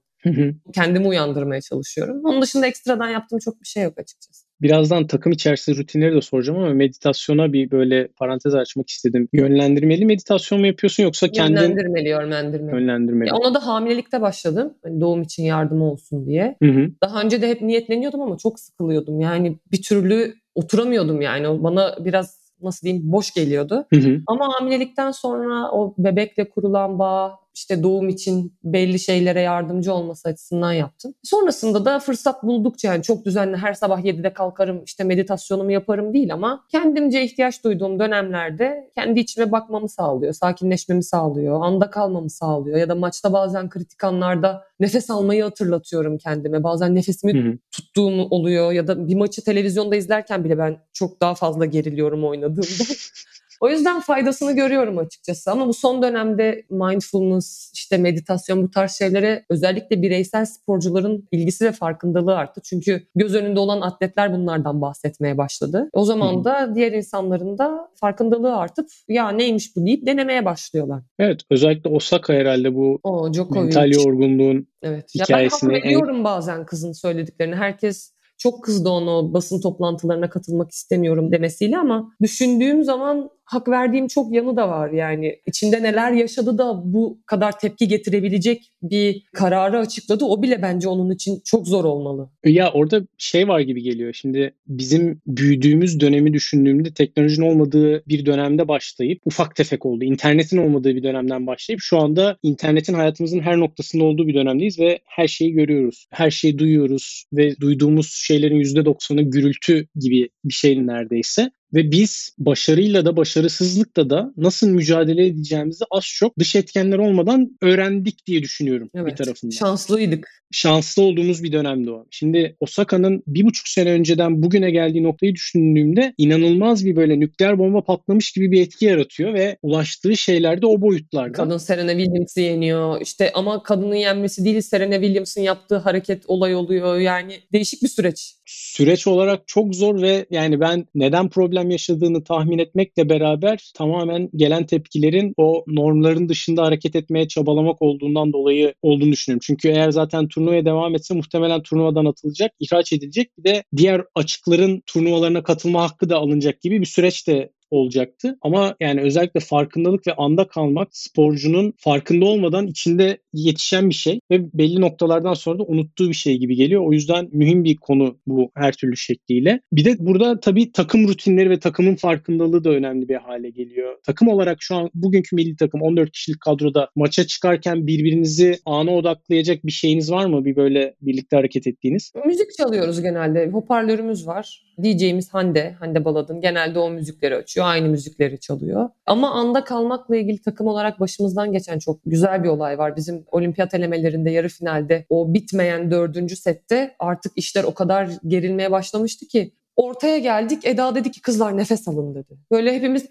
kendimi uyandırmaya çalışıyorum. Onun dışında ekstradan yaptığım çok bir şey yok açıkçası. Birazdan takım içerisinde rutinleri de soracağım ama meditasyona bir böyle parantez açmak istedim. Yönlendirmeli meditasyon mu yapıyorsun yoksa kendin... Yönlendirmeli, yönlendirmeli. Yönlendirmeli. Ya ona da hamilelikte başladım. Hani doğum için yardım olsun diye. Hı hı. Daha önce de hep niyetleniyordum ama çok sıkılıyordum. Yani bir türlü oturamıyordum yani. Bana biraz nasıl diyeyim boş geliyordu. Hı hı. Ama hamilelikten sonra o bebekle kurulan bağ, işte doğum için belli şeylere yardımcı olması açısından yaptım. Sonrasında da fırsat buldukça yani çok düzenli her sabah 7'de kalkarım işte meditasyonumu yaparım değil ama kendimce ihtiyaç duyduğum dönemlerde kendi içime bakmamı sağlıyor, sakinleşmemi sağlıyor, anda kalmamı sağlıyor ya da maçta bazen kritik anlarda nefes almayı hatırlatıyorum kendime. Bazen nefesimi hı hı. tuttuğum oluyor ya da bir maçı televizyonda izlerken bile ben çok daha fazla geriliyorum oynadığımda. [laughs] O yüzden faydasını görüyorum açıkçası ama bu son dönemde mindfulness, işte meditasyon bu tarz şeylere özellikle bireysel sporcuların ilgisi ve farkındalığı arttı. Çünkü göz önünde olan atletler bunlardan bahsetmeye başladı. O zaman da diğer insanların da farkındalığı artıp ya neymiş bu deyip denemeye başlıyorlar. Evet özellikle Osaka herhalde bu o, mental yorgunluğun evet. hikayesini. Ya ben hak en... bazen kızın söylediklerini. Herkes çok kızdı onu basın toplantılarına katılmak istemiyorum demesiyle ama düşündüğüm zaman hak verdiğim çok yanı da var yani. içinde neler yaşadı da bu kadar tepki getirebilecek bir kararı açıkladı. O bile bence onun için çok zor olmalı. Ya orada şey var gibi geliyor. Şimdi bizim büyüdüğümüz dönemi düşündüğümde teknolojinin olmadığı bir dönemde başlayıp ufak tefek oldu. İnternetin olmadığı bir dönemden başlayıp şu anda internetin hayatımızın her noktasında olduğu bir dönemdeyiz ve her şeyi görüyoruz. Her şeyi duyuyoruz ve duyduğumuz şeylerin %90'ı gürültü gibi bir şey neredeyse. Ve biz başarıyla da başarısızlıkla da nasıl mücadele edeceğimizi az çok dış etkenler olmadan öğrendik diye düşünüyorum evet, bir tarafından. Şanslıydık. Şanslı olduğumuz bir dönemdi o. Şimdi Osaka'nın bir buçuk sene önceden bugüne geldiği noktayı düşündüğümde inanılmaz bir böyle nükleer bomba patlamış gibi bir etki yaratıyor ve ulaştığı şeyler de o boyutlarda. Kadın Serena Williams'ı yeniyor. İşte ama kadının yenmesi değil Serena Williams'ın yaptığı hareket olay oluyor. Yani değişik bir süreç. Süreç olarak çok zor ve yani ben neden problem yaşadığını tahmin etmekle beraber tamamen gelen tepkilerin o normların dışında hareket etmeye çabalamak olduğundan dolayı olduğunu düşünüyorum. Çünkü eğer zaten turnuvaya devam etse muhtemelen turnuvadan atılacak, ihraç edilecek. Bir de diğer açıkların turnuvalarına katılma hakkı da alınacak gibi bir süreç de olacaktı. Ama yani özellikle farkındalık ve anda kalmak sporcunun farkında olmadan içinde yetişen bir şey ve belli noktalardan sonra da unuttuğu bir şey gibi geliyor. O yüzden mühim bir konu bu her türlü şekliyle. Bir de burada tabii takım rutinleri ve takımın farkındalığı da önemli bir hale geliyor. Takım olarak şu an bugünkü milli takım 14 kişilik kadroda maça çıkarken birbirinizi ana odaklayacak bir şeyiniz var mı? Bir böyle birlikte hareket ettiğiniz? Müzik çalıyoruz genelde. Hoparlörümüz var. DJ'miz Hande, Hande Baladın. Genelde o müzikleri açıyor. Aynı müzikleri çalıyor. Ama anda kalmakla ilgili takım olarak başımızdan geçen çok güzel bir olay var. Bizim olimpiyat elemelerinde yarı finalde o bitmeyen dördüncü sette artık işler o kadar gerilmeye başlamıştı ki ortaya geldik. Eda dedi ki kızlar nefes alın dedi. Böyle hepimiz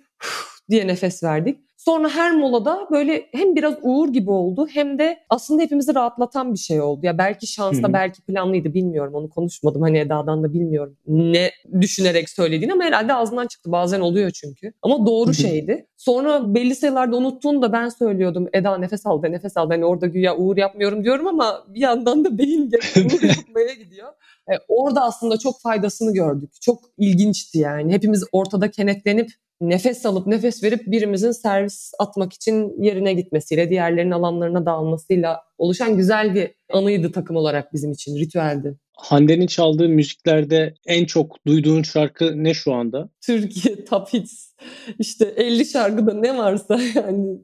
diye nefes verdik. Sonra her molada böyle hem biraz uğur gibi oldu hem de aslında hepimizi rahatlatan bir şey oldu. Ya belki şansla belki planlıydı bilmiyorum onu konuşmadım. Hani Eda'dan da bilmiyorum ne düşünerek söylediğini ama herhalde ağzından çıktı. Bazen oluyor çünkü. Ama doğru şeydi. Sonra belli sayılarda unuttuğunu da ben söylüyordum. Eda nefes al de nefes al. Hani orada güya uğur yapmıyorum diyorum ama bir yandan da beyin [laughs] uğur yapmaya gidiyor. E, orada aslında çok faydasını gördük. Çok ilginçti yani. Hepimiz ortada kenetlenip nefes alıp nefes verip birimizin servis atmak için yerine gitmesiyle, diğerlerinin alanlarına dağılmasıyla oluşan güzel bir anıydı takım olarak bizim için, ritüeldi. Hande'nin çaldığı müziklerde en çok duyduğun şarkı ne şu anda? Türkiye Top Hits. İşte 50 şarkıda ne varsa [laughs] yani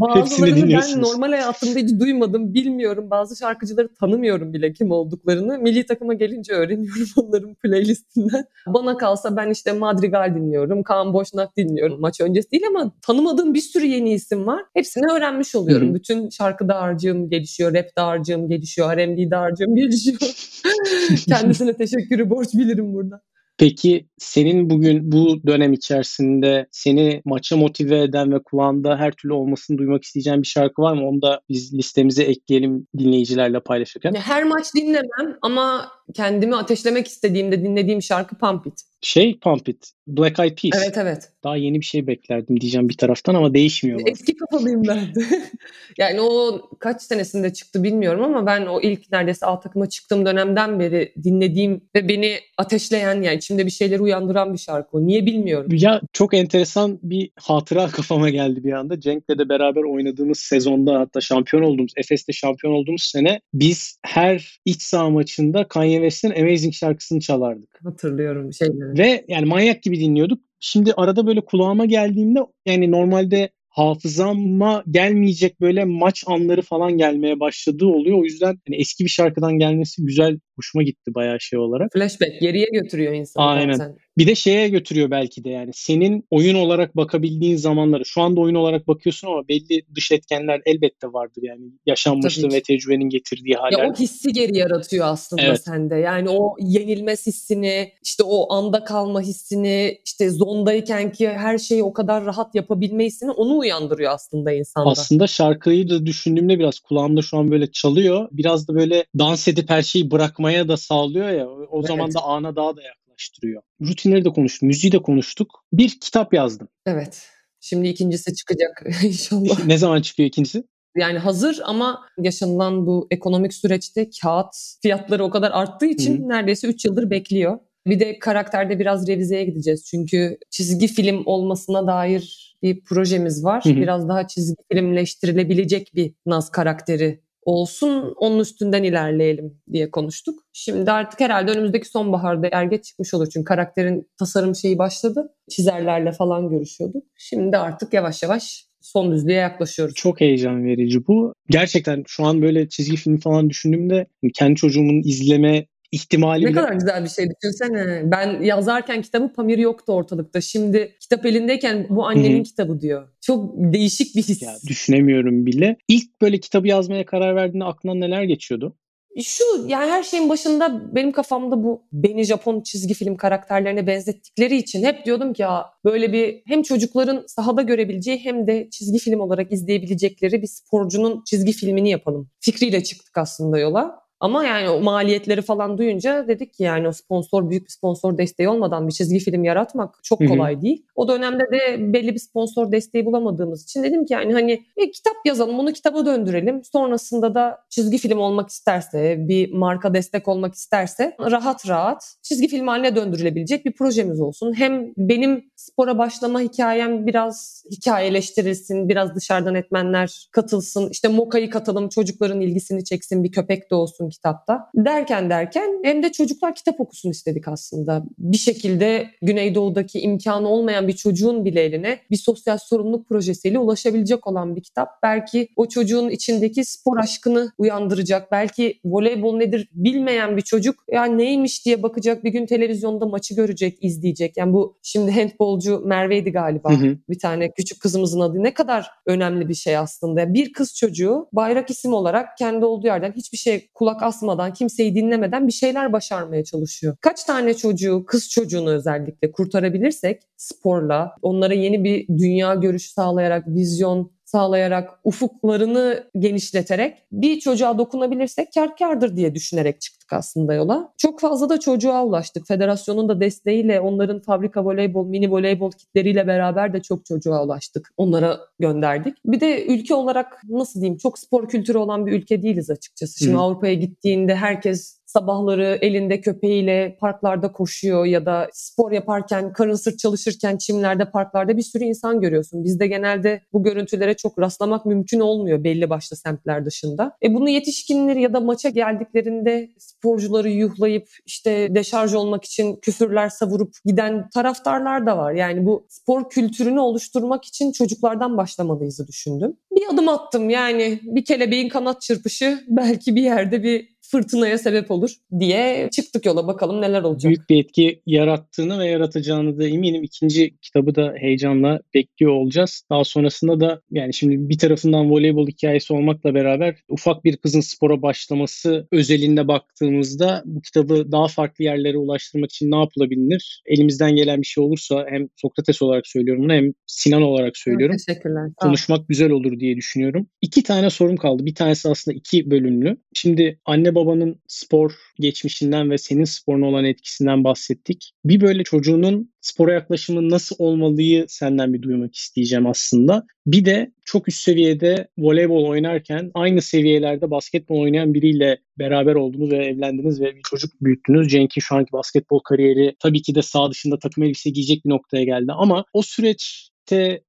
Bazılarını ben normal hayatımda hiç duymadım, bilmiyorum. Bazı şarkıcıları tanımıyorum bile kim olduklarını. Milli takıma gelince öğreniyorum [laughs] onların playlistinden. Bana kalsa ben işte Madrigal dinliyorum, Kaan Boşnak dinliyorum. Maç öncesi değil ama tanımadığım bir sürü yeni isim var. Hepsini öğrenmiş oluyorum. Hı-hı. Bütün şarkı dağarcığım gelişiyor, rap dağarcığım gelişiyor, R&B dağarcığım [laughs] gelişiyor. [laughs] Kendisine teşekkürü borç bilirim burada. Peki senin bugün bu dönem içerisinde seni maça motive eden ve kulağında her türlü olmasını duymak isteyeceğin bir şarkı var mı? Onu da biz listemize ekleyelim dinleyicilerle paylaşırken. Her maç dinlemem ama kendimi ateşlemek istediğimde dinlediğim şarkı Pump It. Şey Pump It, Black Eyed Peas. Evet evet. Daha yeni bir şey beklerdim diyeceğim bir taraftan ama değişmiyor. Eski kafalıyım ben de. [laughs] yani o kaç senesinde çıktı bilmiyorum ama ben o ilk neredeyse A takıma çıktığım dönemden beri dinlediğim ve beni ateşleyen yani içimde bir şeyleri uyandıran bir şarkı o. Niye bilmiyorum. Ya çok enteresan bir hatıra [laughs] kafama geldi bir anda. Cenk'le de beraber oynadığımız sezonda hatta şampiyon olduğumuz, Efes'te şampiyon olduğumuz sene biz her iç saha maçında Kanye West'in Amazing şarkısını çalardık. Hatırlıyorum şeyleri. Ve yani manyak gibi dinliyorduk. Şimdi arada böyle kulağıma geldiğimde yani normalde hafızama gelmeyecek böyle maç anları falan gelmeye başladığı oluyor. O yüzden hani eski bir şarkıdan gelmesi güzel hoşuma gitti bayağı şey olarak. Flashback geriye götürüyor insanı. Aynen. Sen. Bir de şeye götürüyor belki de yani senin oyun olarak bakabildiğin zamanları. Şu anda oyun olarak bakıyorsun ama belli dış etkenler elbette vardır yani. Yaşanmışlığın ve tecrübenin getirdiği haller. Ya o hissi geri yaratıyor aslında evet. sende. Yani o yenilmez hissini, işte o anda kalma hissini, işte zondayken ki her şeyi o kadar rahat yapabilme hissini onu uyandırıyor aslında insanda. Aslında şarkıyı da düşündüğümde biraz kulağımda şu an böyle çalıyor. Biraz da böyle dans edip her şeyi bırakmaya da sağlıyor ya. O evet. zaman da ana daha da yaklaştırıyor. Rutinleri de konuştuk, müziği de konuştuk. Bir kitap yazdım. Evet. Şimdi ikincisi çıkacak [laughs] inşallah. ne zaman çıkıyor ikincisi? Yani hazır ama yaşanılan bu ekonomik süreçte kağıt fiyatları o kadar arttığı için Hı. neredeyse 3 yıldır bekliyor. Bir de karakterde biraz revizeye gideceğiz. Çünkü çizgi film olmasına dair bir projemiz var. Hı hı. Biraz daha çizgi filmleştirilebilecek bir Naz karakteri olsun onun üstünden ilerleyelim diye konuştuk. Şimdi artık herhalde önümüzdeki sonbaharda erge çıkmış olur. Çünkü karakterin tasarım şeyi başladı. Çizerlerle falan görüşüyorduk. Şimdi artık yavaş yavaş son düzlüğe yaklaşıyoruz. Çok heyecan verici bu. Gerçekten şu an böyle çizgi film falan düşündüğümde kendi çocuğumun izleme ihtimali Ne bile... kadar güzel bir şey düşünsene. Ben yazarken kitabı Pamir yoktu ortalıkta. Şimdi kitap elindeyken bu annenin Hı-hı. kitabı diyor. Çok değişik bir his. Ya, düşünemiyorum bile. İlk böyle kitabı yazmaya karar verdiğinde aklına neler geçiyordu? Şu yani her şeyin başında benim kafamda bu beni Japon çizgi film karakterlerine benzettikleri için hep diyordum ki ya böyle bir hem çocukların sahada görebileceği hem de çizgi film olarak izleyebilecekleri bir sporcunun çizgi filmini yapalım. Fikriyle çıktık aslında yola. Ama yani o maliyetleri falan duyunca dedik ki yani o sponsor büyük bir sponsor desteği olmadan bir çizgi film yaratmak çok kolay Hı-hı. değil. O dönemde de belli bir sponsor desteği bulamadığımız için dedim ki yani hani bir kitap yazalım bunu kitaba döndürelim. Sonrasında da çizgi film olmak isterse bir marka destek olmak isterse rahat rahat çizgi film haline döndürülebilecek bir projemiz olsun. Hem benim spora başlama hikayem biraz hikayeleştirilsin, biraz dışarıdan etmenler katılsın. İşte Moka'yı katalım, çocukların ilgisini çeksin, bir köpek de olsun kitapta. Derken derken hem de çocuklar kitap okusun istedik aslında. Bir şekilde Güneydoğu'daki imkanı olmayan bir çocuğun bile eline bir sosyal sorumluluk projesiyle ulaşabilecek olan bir kitap. Belki o çocuğun içindeki spor aşkını uyandıracak. Belki voleybol nedir bilmeyen bir çocuk ya neymiş diye bakacak bir gün televizyonda maçı görecek, izleyecek. Yani bu şimdi handbolcu Merve'ydi galiba. Hı hı. Bir tane küçük kızımızın adı ne kadar önemli bir şey aslında. Bir kız çocuğu bayrak isim olarak kendi olduğu yerden hiçbir şey kulak kulak asmadan, kimseyi dinlemeden bir şeyler başarmaya çalışıyor. Kaç tane çocuğu, kız çocuğunu özellikle kurtarabilirsek sporla, onlara yeni bir dünya görüşü sağlayarak, vizyon sağlayarak, ufuklarını genişleterek bir çocuğa dokunabilirsek kar kardır diye düşünerek çıktık aslında yola. Çok fazla da çocuğa ulaştık. Federasyonun da desteğiyle onların fabrika voleybol, mini voleybol kitleriyle beraber de çok çocuğa ulaştık. Onlara gönderdik. Bir de ülke olarak nasıl diyeyim çok spor kültürü olan bir ülke değiliz açıkçası. Şimdi Avrupa'ya gittiğinde herkes sabahları elinde köpeğiyle parklarda koşuyor ya da spor yaparken, karın sırt çalışırken çimlerde, parklarda bir sürü insan görüyorsun. Bizde genelde bu görüntülere çok rastlamak mümkün olmuyor belli başlı semtler dışında. E bunu yetişkinler ya da maça geldiklerinde sporcuları yuhlayıp işte deşarj olmak için küfürler savurup giden taraftarlar da var. Yani bu spor kültürünü oluşturmak için çocuklardan başlamalıyızı düşündüm. Bir adım attım yani bir kelebeğin kanat çırpışı belki bir yerde bir fırtınaya sebep olur diye çıktık yola bakalım neler olacak. Büyük bir etki yarattığını ve yaratacağını da eminim. İkinci kitabı da heyecanla bekliyor olacağız. Daha sonrasında da yani şimdi bir tarafından voleybol hikayesi olmakla beraber ufak bir kızın spora başlaması özelinde baktığımızda bu kitabı daha farklı yerlere ulaştırmak için ne yapılabilir? Elimizden gelen bir şey olursa hem Sokrates olarak söylüyorum bunu hem Sinan olarak söylüyorum. Teşekkürler. Konuşmak güzel olur diye düşünüyorum. İki tane sorum kaldı. Bir tanesi aslında iki bölümlü. Şimdi anne babanın spor geçmişinden ve senin sporuna olan etkisinden bahsettik. Bir böyle çocuğunun spora yaklaşımı nasıl olmalıyı senden bir duymak isteyeceğim aslında. Bir de çok üst seviyede voleybol oynarken aynı seviyelerde basketbol oynayan biriyle beraber oldunuz ve evlendiniz ve bir çocuk büyüttünüz. Cenk'in şu anki basketbol kariyeri tabii ki de sağ dışında takım elbise giyecek bir noktaya geldi ama o süreç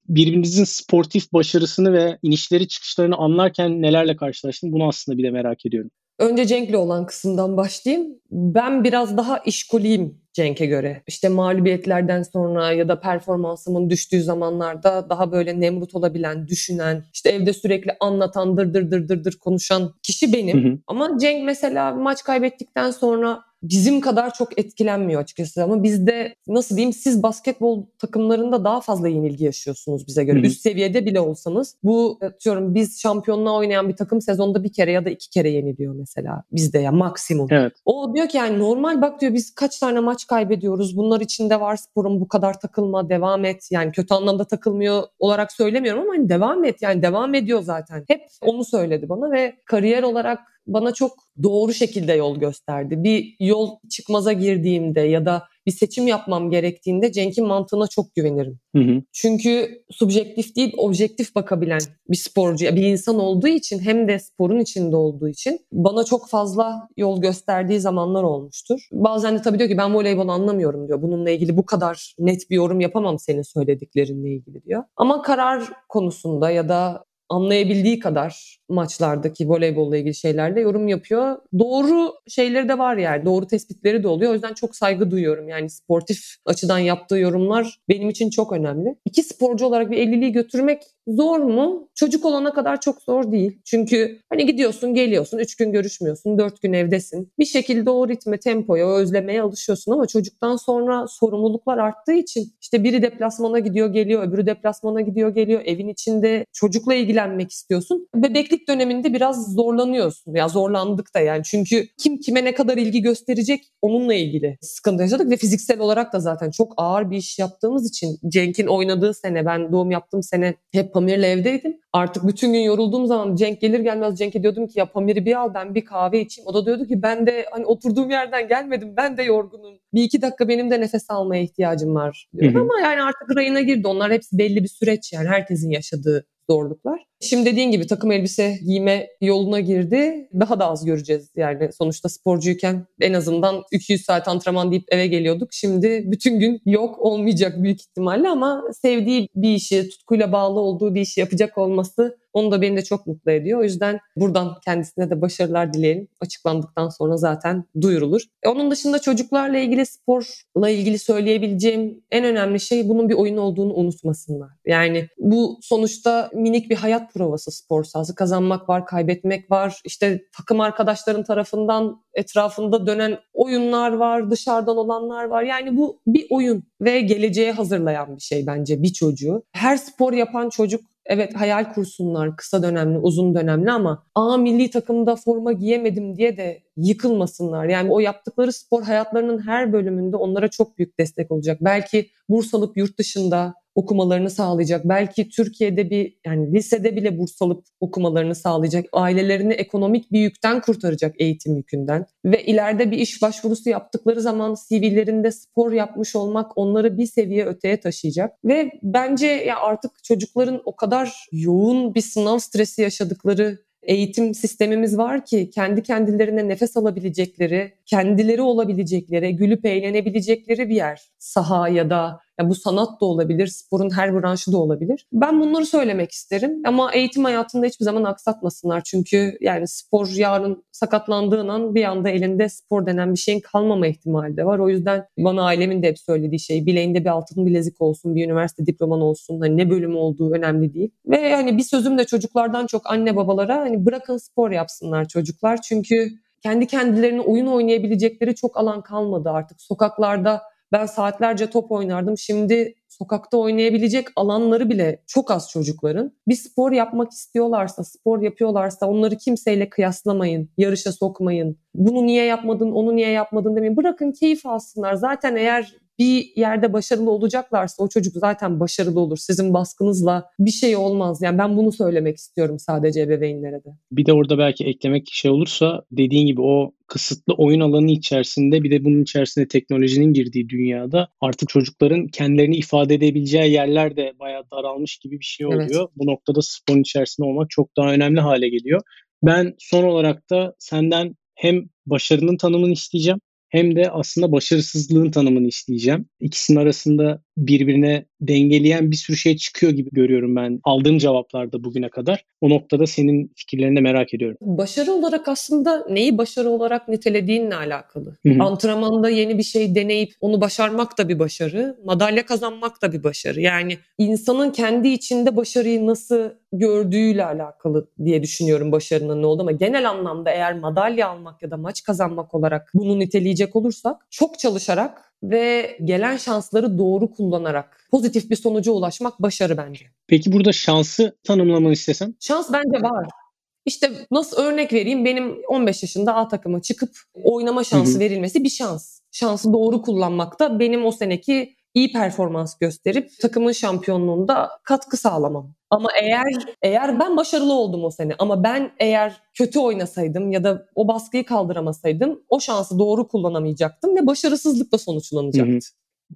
birbirinizin sportif başarısını ve inişleri çıkışlarını anlarken nelerle karşılaştın bunu aslında bir de merak ediyorum. Önce Cenk'le olan kısımdan başlayayım. Ben biraz daha işkoliyim Cenk'e göre. İşte mağlubiyetlerden sonra ya da performansımın düştüğü zamanlarda daha böyle nemrut olabilen, düşünen, işte evde sürekli anlatan, dır dır dır dır dır konuşan kişi benim. Hı hı. Ama Cenk mesela maç kaybettikten sonra bizim kadar çok etkilenmiyor açıkçası ama bizde nasıl diyeyim siz basketbol takımlarında daha fazla yenilgi yaşıyorsunuz bize göre. Hı-hı. Üst seviyede bile olsanız bu atıyorum biz şampiyonluğa oynayan bir takım sezonda bir kere ya da iki kere yeniliyor mesela bizde ya maksimum. Evet. O diyor ki yani normal bak diyor biz kaç tane maç kaybediyoruz. Bunlar içinde var sporun bu kadar takılma devam et. Yani kötü anlamda takılmıyor olarak söylemiyorum ama hani devam et yani devam ediyor zaten. Hep onu söyledi bana ve kariyer olarak bana çok doğru şekilde yol gösterdi. Bir yol çıkmaza girdiğimde ya da bir seçim yapmam gerektiğinde Cenk'in mantığına çok güvenirim. Hı hı. Çünkü subjektif değil objektif bakabilen bir sporcu, bir insan olduğu için hem de sporun içinde olduğu için bana çok fazla yol gösterdiği zamanlar olmuştur. Bazen de tabii diyor ki ben voleybol anlamıyorum diyor. Bununla ilgili bu kadar net bir yorum yapamam senin söylediklerinle ilgili diyor. Ama karar konusunda ya da anlayabildiği kadar maçlardaki voleybolla ilgili şeylerde yorum yapıyor. Doğru şeyleri de var yani. Doğru tespitleri de oluyor. O yüzden çok saygı duyuyorum. Yani sportif açıdan yaptığı yorumlar benim için çok önemli. İki sporcu olarak bir evliliği götürmek zor mu? Çocuk olana kadar çok zor değil. Çünkü hani gidiyorsun, geliyorsun, üç gün görüşmüyorsun, dört gün evdesin. Bir şekilde o ritme, tempoya, o özlemeye alışıyorsun ama çocuktan sonra sorumluluklar arttığı için işte biri deplasmana gidiyor, geliyor, öbürü deplasmana gidiyor, geliyor. Evin içinde çocukla ilgilenmek istiyorsun. Bebeklik döneminde biraz zorlanıyorsun. Ya zorlandık da yani. Çünkü kim kime ne kadar ilgi gösterecek onunla ilgili sıkıntı yaşadık ve fiziksel olarak da zaten çok ağır bir iş yaptığımız için Cenk'in oynadığı sene, ben doğum yaptığım sene hep Pamir'le evdeydim. Artık bütün gün yorulduğum zaman Cenk gelir gelmez Cenk'e diyordum ki ya Pamir'i bir al ben bir kahve içeyim. O da diyordu ki ben de hani oturduğum yerden gelmedim ben de yorgunum. Bir iki dakika benim de nefes almaya ihtiyacım var diyordu ama yani artık rayına girdi. Onlar hepsi belli bir süreç yani herkesin yaşadığı zorluklar. Şimdi dediğin gibi takım elbise giyme yoluna girdi. Daha da az göreceğiz yani sonuçta sporcuyken en azından 200 saat antrenman deyip eve geliyorduk. Şimdi bütün gün yok olmayacak büyük ihtimalle ama sevdiği bir işi, tutkuyla bağlı olduğu bir işi yapacak olması onu da beni de çok mutlu ediyor. O yüzden buradan kendisine de başarılar dileyelim. Açıklandıktan sonra zaten duyurulur. E onun dışında çocuklarla ilgili sporla ilgili söyleyebileceğim en önemli şey bunun bir oyun olduğunu unutmasınlar. Yani bu sonuçta minik bir hayat provası spor sahası. Kazanmak var, kaybetmek var. İşte takım arkadaşların tarafından etrafında dönen oyunlar var, dışarıdan olanlar var. Yani bu bir oyun ve geleceğe hazırlayan bir şey bence bir çocuğu. Her spor yapan çocuk evet hayal kursunlar kısa dönemli, uzun dönemli ama A milli takımda forma giyemedim diye de yıkılmasınlar. Yani o yaptıkları spor hayatlarının her bölümünde onlara çok büyük destek olacak. Belki burs alıp yurt dışında okumalarını sağlayacak. Belki Türkiye'de bir yani lisede bile burs alıp okumalarını sağlayacak. Ailelerini ekonomik bir yükten kurtaracak eğitim yükünden. Ve ileride bir iş başvurusu yaptıkları zaman CV'lerinde spor yapmış olmak onları bir seviye öteye taşıyacak. Ve bence ya artık çocukların o kadar yoğun bir sınav stresi yaşadıkları eğitim sistemimiz var ki kendi kendilerine nefes alabilecekleri, kendileri olabilecekleri, gülüp eğlenebilecekleri bir yer. Saha ya da ya bu sanat da olabilir, sporun her branşı da olabilir. Ben bunları söylemek isterim ama eğitim hayatında hiçbir zaman aksatmasınlar. Çünkü yani spor yarın sakatlandığın an bir anda elinde spor denen bir şeyin kalmama ihtimali de var. O yüzden bana ailemin de hep söylediği şey bileğinde bir altın bilezik olsun, bir üniversite diploman olsun. Hani ne bölüm olduğu önemli değil. Ve hani bir sözüm de çocuklardan çok anne babalara hani bırakın spor yapsınlar çocuklar. Çünkü kendi kendilerine oyun oynayabilecekleri çok alan kalmadı artık. Sokaklarda ben saatlerce top oynardım. Şimdi sokakta oynayabilecek alanları bile çok az çocukların. Bir spor yapmak istiyorlarsa, spor yapıyorlarsa onları kimseyle kıyaslamayın, yarışa sokmayın. Bunu niye yapmadın, onu niye yapmadın demeyin. Bırakın keyif alsınlar. Zaten eğer bir yerde başarılı olacaklarsa o çocuk zaten başarılı olur. Sizin baskınızla bir şey olmaz. Yani ben bunu söylemek istiyorum sadece ebeveynlere de. Bir de orada belki eklemek şey olursa dediğin gibi o kısıtlı oyun alanı içerisinde bir de bunun içerisinde teknolojinin girdiği dünyada artık çocukların kendilerini ifade edebileceği yerler de bayağı daralmış gibi bir şey oluyor. Evet. Bu noktada sporun içerisinde olmak çok daha önemli hale geliyor. Ben son olarak da senden hem başarının tanımını isteyeceğim hem de aslında başarısızlığın tanımını isteyeceğim. İkisinin arasında birbirine dengeleyen bir sürü şey çıkıyor gibi görüyorum ben aldığım cevaplarda bugüne kadar. O noktada senin fikirlerini de merak ediyorum. Başarı olarak aslında neyi başarı olarak nitelediğinle alakalı. Hı-hı. Antrenmanda yeni bir şey deneyip onu başarmak da bir başarı, madalya kazanmak da bir başarı. Yani insanın kendi içinde başarıyı nasıl gördüğüyle alakalı diye düşünüyorum başarının ne oldu ama genel anlamda eğer madalya almak ya da maç kazanmak olarak bunu niteleyecek olursak çok çalışarak ve gelen şansları doğru kullanarak pozitif bir sonuca ulaşmak başarı bence. Peki burada şansı tanımlamanı istesem? Şans bence var. İşte nasıl örnek vereyim benim 15 yaşında A takıma çıkıp oynama şansı Hı-hı. verilmesi bir şans. Şansı doğru kullanmak da benim o seneki iyi performans gösterip takımın şampiyonluğunda katkı sağlamam. Ama eğer eğer ben başarılı oldum o sene ama ben eğer kötü oynasaydım ya da o baskıyı kaldıramasaydım o şansı doğru kullanamayacaktım ve başarısızlıkla sonuçlanacaktı. Hı hı.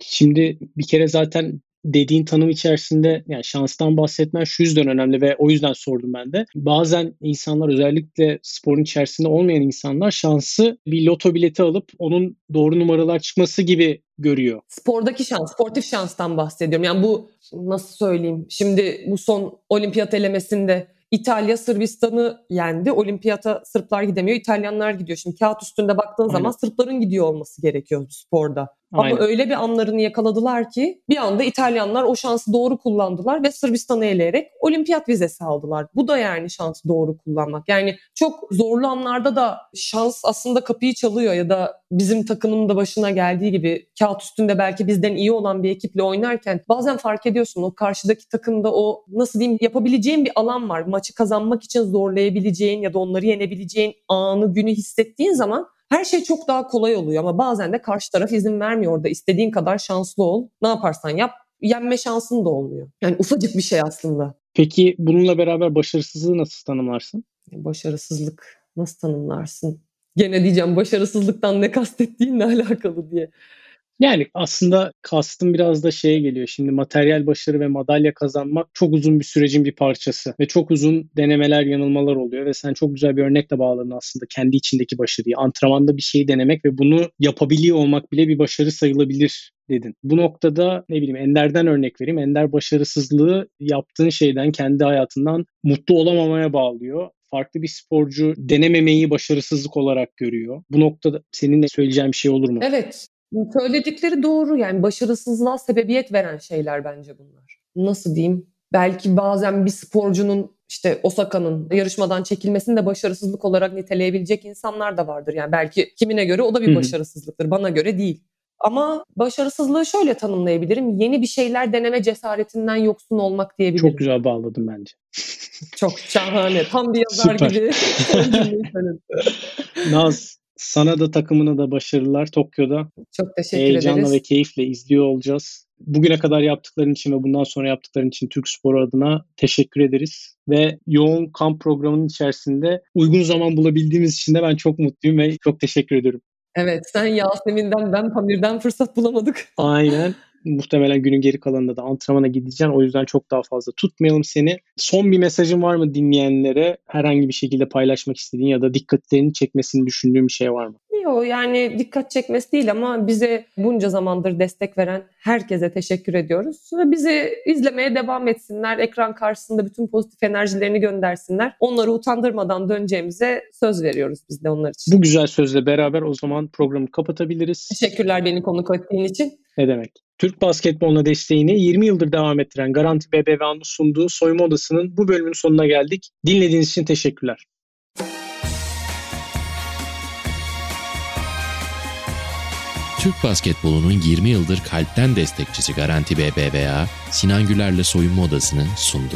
Şimdi bir kere zaten dediğin tanım içerisinde yani şanstan bahsetmen şu yüzden önemli ve o yüzden sordum ben de. Bazen insanlar özellikle sporun içerisinde olmayan insanlar şansı bir loto bileti alıp onun doğru numaralar çıkması gibi görüyor. Spordaki şans, sportif şanstan bahsediyorum. Yani bu nasıl söyleyeyim? Şimdi bu son olimpiyat elemesinde İtalya Sırbistan'ı yendi. Olimpiyata Sırplar gidemiyor, İtalyanlar gidiyor. Şimdi kağıt üstünde baktığın Aynen. zaman Sırpların gidiyor olması gerekiyor sporda. Aynen. Ama öyle bir anlarını yakaladılar ki bir anda İtalyanlar o şansı doğru kullandılar ve Sırbistan'ı eleyerek olimpiyat vizesi aldılar. Bu da yani şansı doğru kullanmak. Yani çok zorlu anlarda da şans aslında kapıyı çalıyor ya da bizim takımın da başına geldiği gibi kağıt üstünde belki bizden iyi olan bir ekiple oynarken bazen fark ediyorsun o karşıdaki takımda o nasıl diyeyim yapabileceğin bir alan var. Maçı kazanmak için zorlayabileceğin ya da onları yenebileceğin anı günü hissettiğin zaman her şey çok daha kolay oluyor ama bazen de karşı taraf izin vermiyor orada. İstediğin kadar şanslı ol. Ne yaparsan yap yenme şansın da olmuyor. Yani ufacık bir şey aslında. Peki bununla beraber başarısızlığı nasıl tanımlarsın? Başarısızlık nasıl tanımlarsın? Gene diyeceğim başarısızlıktan ne kastettiğinle [laughs] alakalı diye. Yani aslında kastım biraz da şeye geliyor. Şimdi materyal başarı ve madalya kazanmak çok uzun bir sürecin bir parçası ve çok uzun denemeler, yanılmalar oluyor ve sen çok güzel bir örnekle bağladın aslında kendi içindeki başarıyı. Antrenmanda bir şeyi denemek ve bunu yapabiliyor olmak bile bir başarı sayılabilir dedin. Bu noktada ne bileyim Ender'den örnek vereyim. Ender başarısızlığı yaptığın şeyden, kendi hayatından mutlu olamamaya bağlıyor farklı bir sporcu denememeyi başarısızlık olarak görüyor. Bu noktada senin de söyleyeceğin bir şey olur mu? Evet. Söyledikleri doğru yani başarısızlığa sebebiyet veren şeyler bence bunlar. Nasıl diyeyim? Belki bazen bir sporcunun işte Osaka'nın yarışmadan çekilmesini de başarısızlık olarak niteleyebilecek insanlar da vardır. Yani belki kimine göre o da bir başarısızlıktır. Bana göre değil. Ama başarısızlığı şöyle tanımlayabilirim. Yeni bir şeyler deneme cesaretinden yoksun olmak diyebilirim. Çok güzel bağladım bence. Çok şahane. Tam bir yazar Süper. gibi. [laughs] Naz sana da takımına da başarılar Tokyo'da. Çok teşekkür Heyecanla ederiz. ve keyifle izliyor olacağız. Bugüne kadar yaptıkların için ve bundan sonra yaptıkların için Türk Spor adına teşekkür ederiz. Ve yoğun kamp programının içerisinde uygun zaman bulabildiğimiz için de ben çok mutluyum ve çok teşekkür ediyorum. Evet sen Yasemin'den ben Pamir'den fırsat bulamadık. Aynen. [laughs] muhtemelen günün geri kalanında da antrenmana gideceksin. O yüzden çok daha fazla tutmayalım seni. Son bir mesajın var mı dinleyenlere? Herhangi bir şekilde paylaşmak istediğin ya da dikkatlerini çekmesini düşündüğün bir şey var mı? Yok yani dikkat çekmesi değil ama bize bunca zamandır destek veren herkese teşekkür ediyoruz. Bizi izlemeye devam etsinler. Ekran karşısında bütün pozitif enerjilerini göndersinler. Onları utandırmadan döneceğimize söz veriyoruz biz de onlar için. Bu güzel sözle beraber o zaman programı kapatabiliriz. Teşekkürler beni konuk ettiğin için. Ne demek? Türk basketboluna desteğini 20 yıldır devam ettiren Garanti BBVA'nın sunduğu Soyunma Odası'nın bu bölümünün sonuna geldik. Dinlediğiniz için teşekkürler. Türk basketbolunun 20 yıldır kalpten destekçisi Garanti BBVA, Sinan Güler'le soyunma odasını sundu.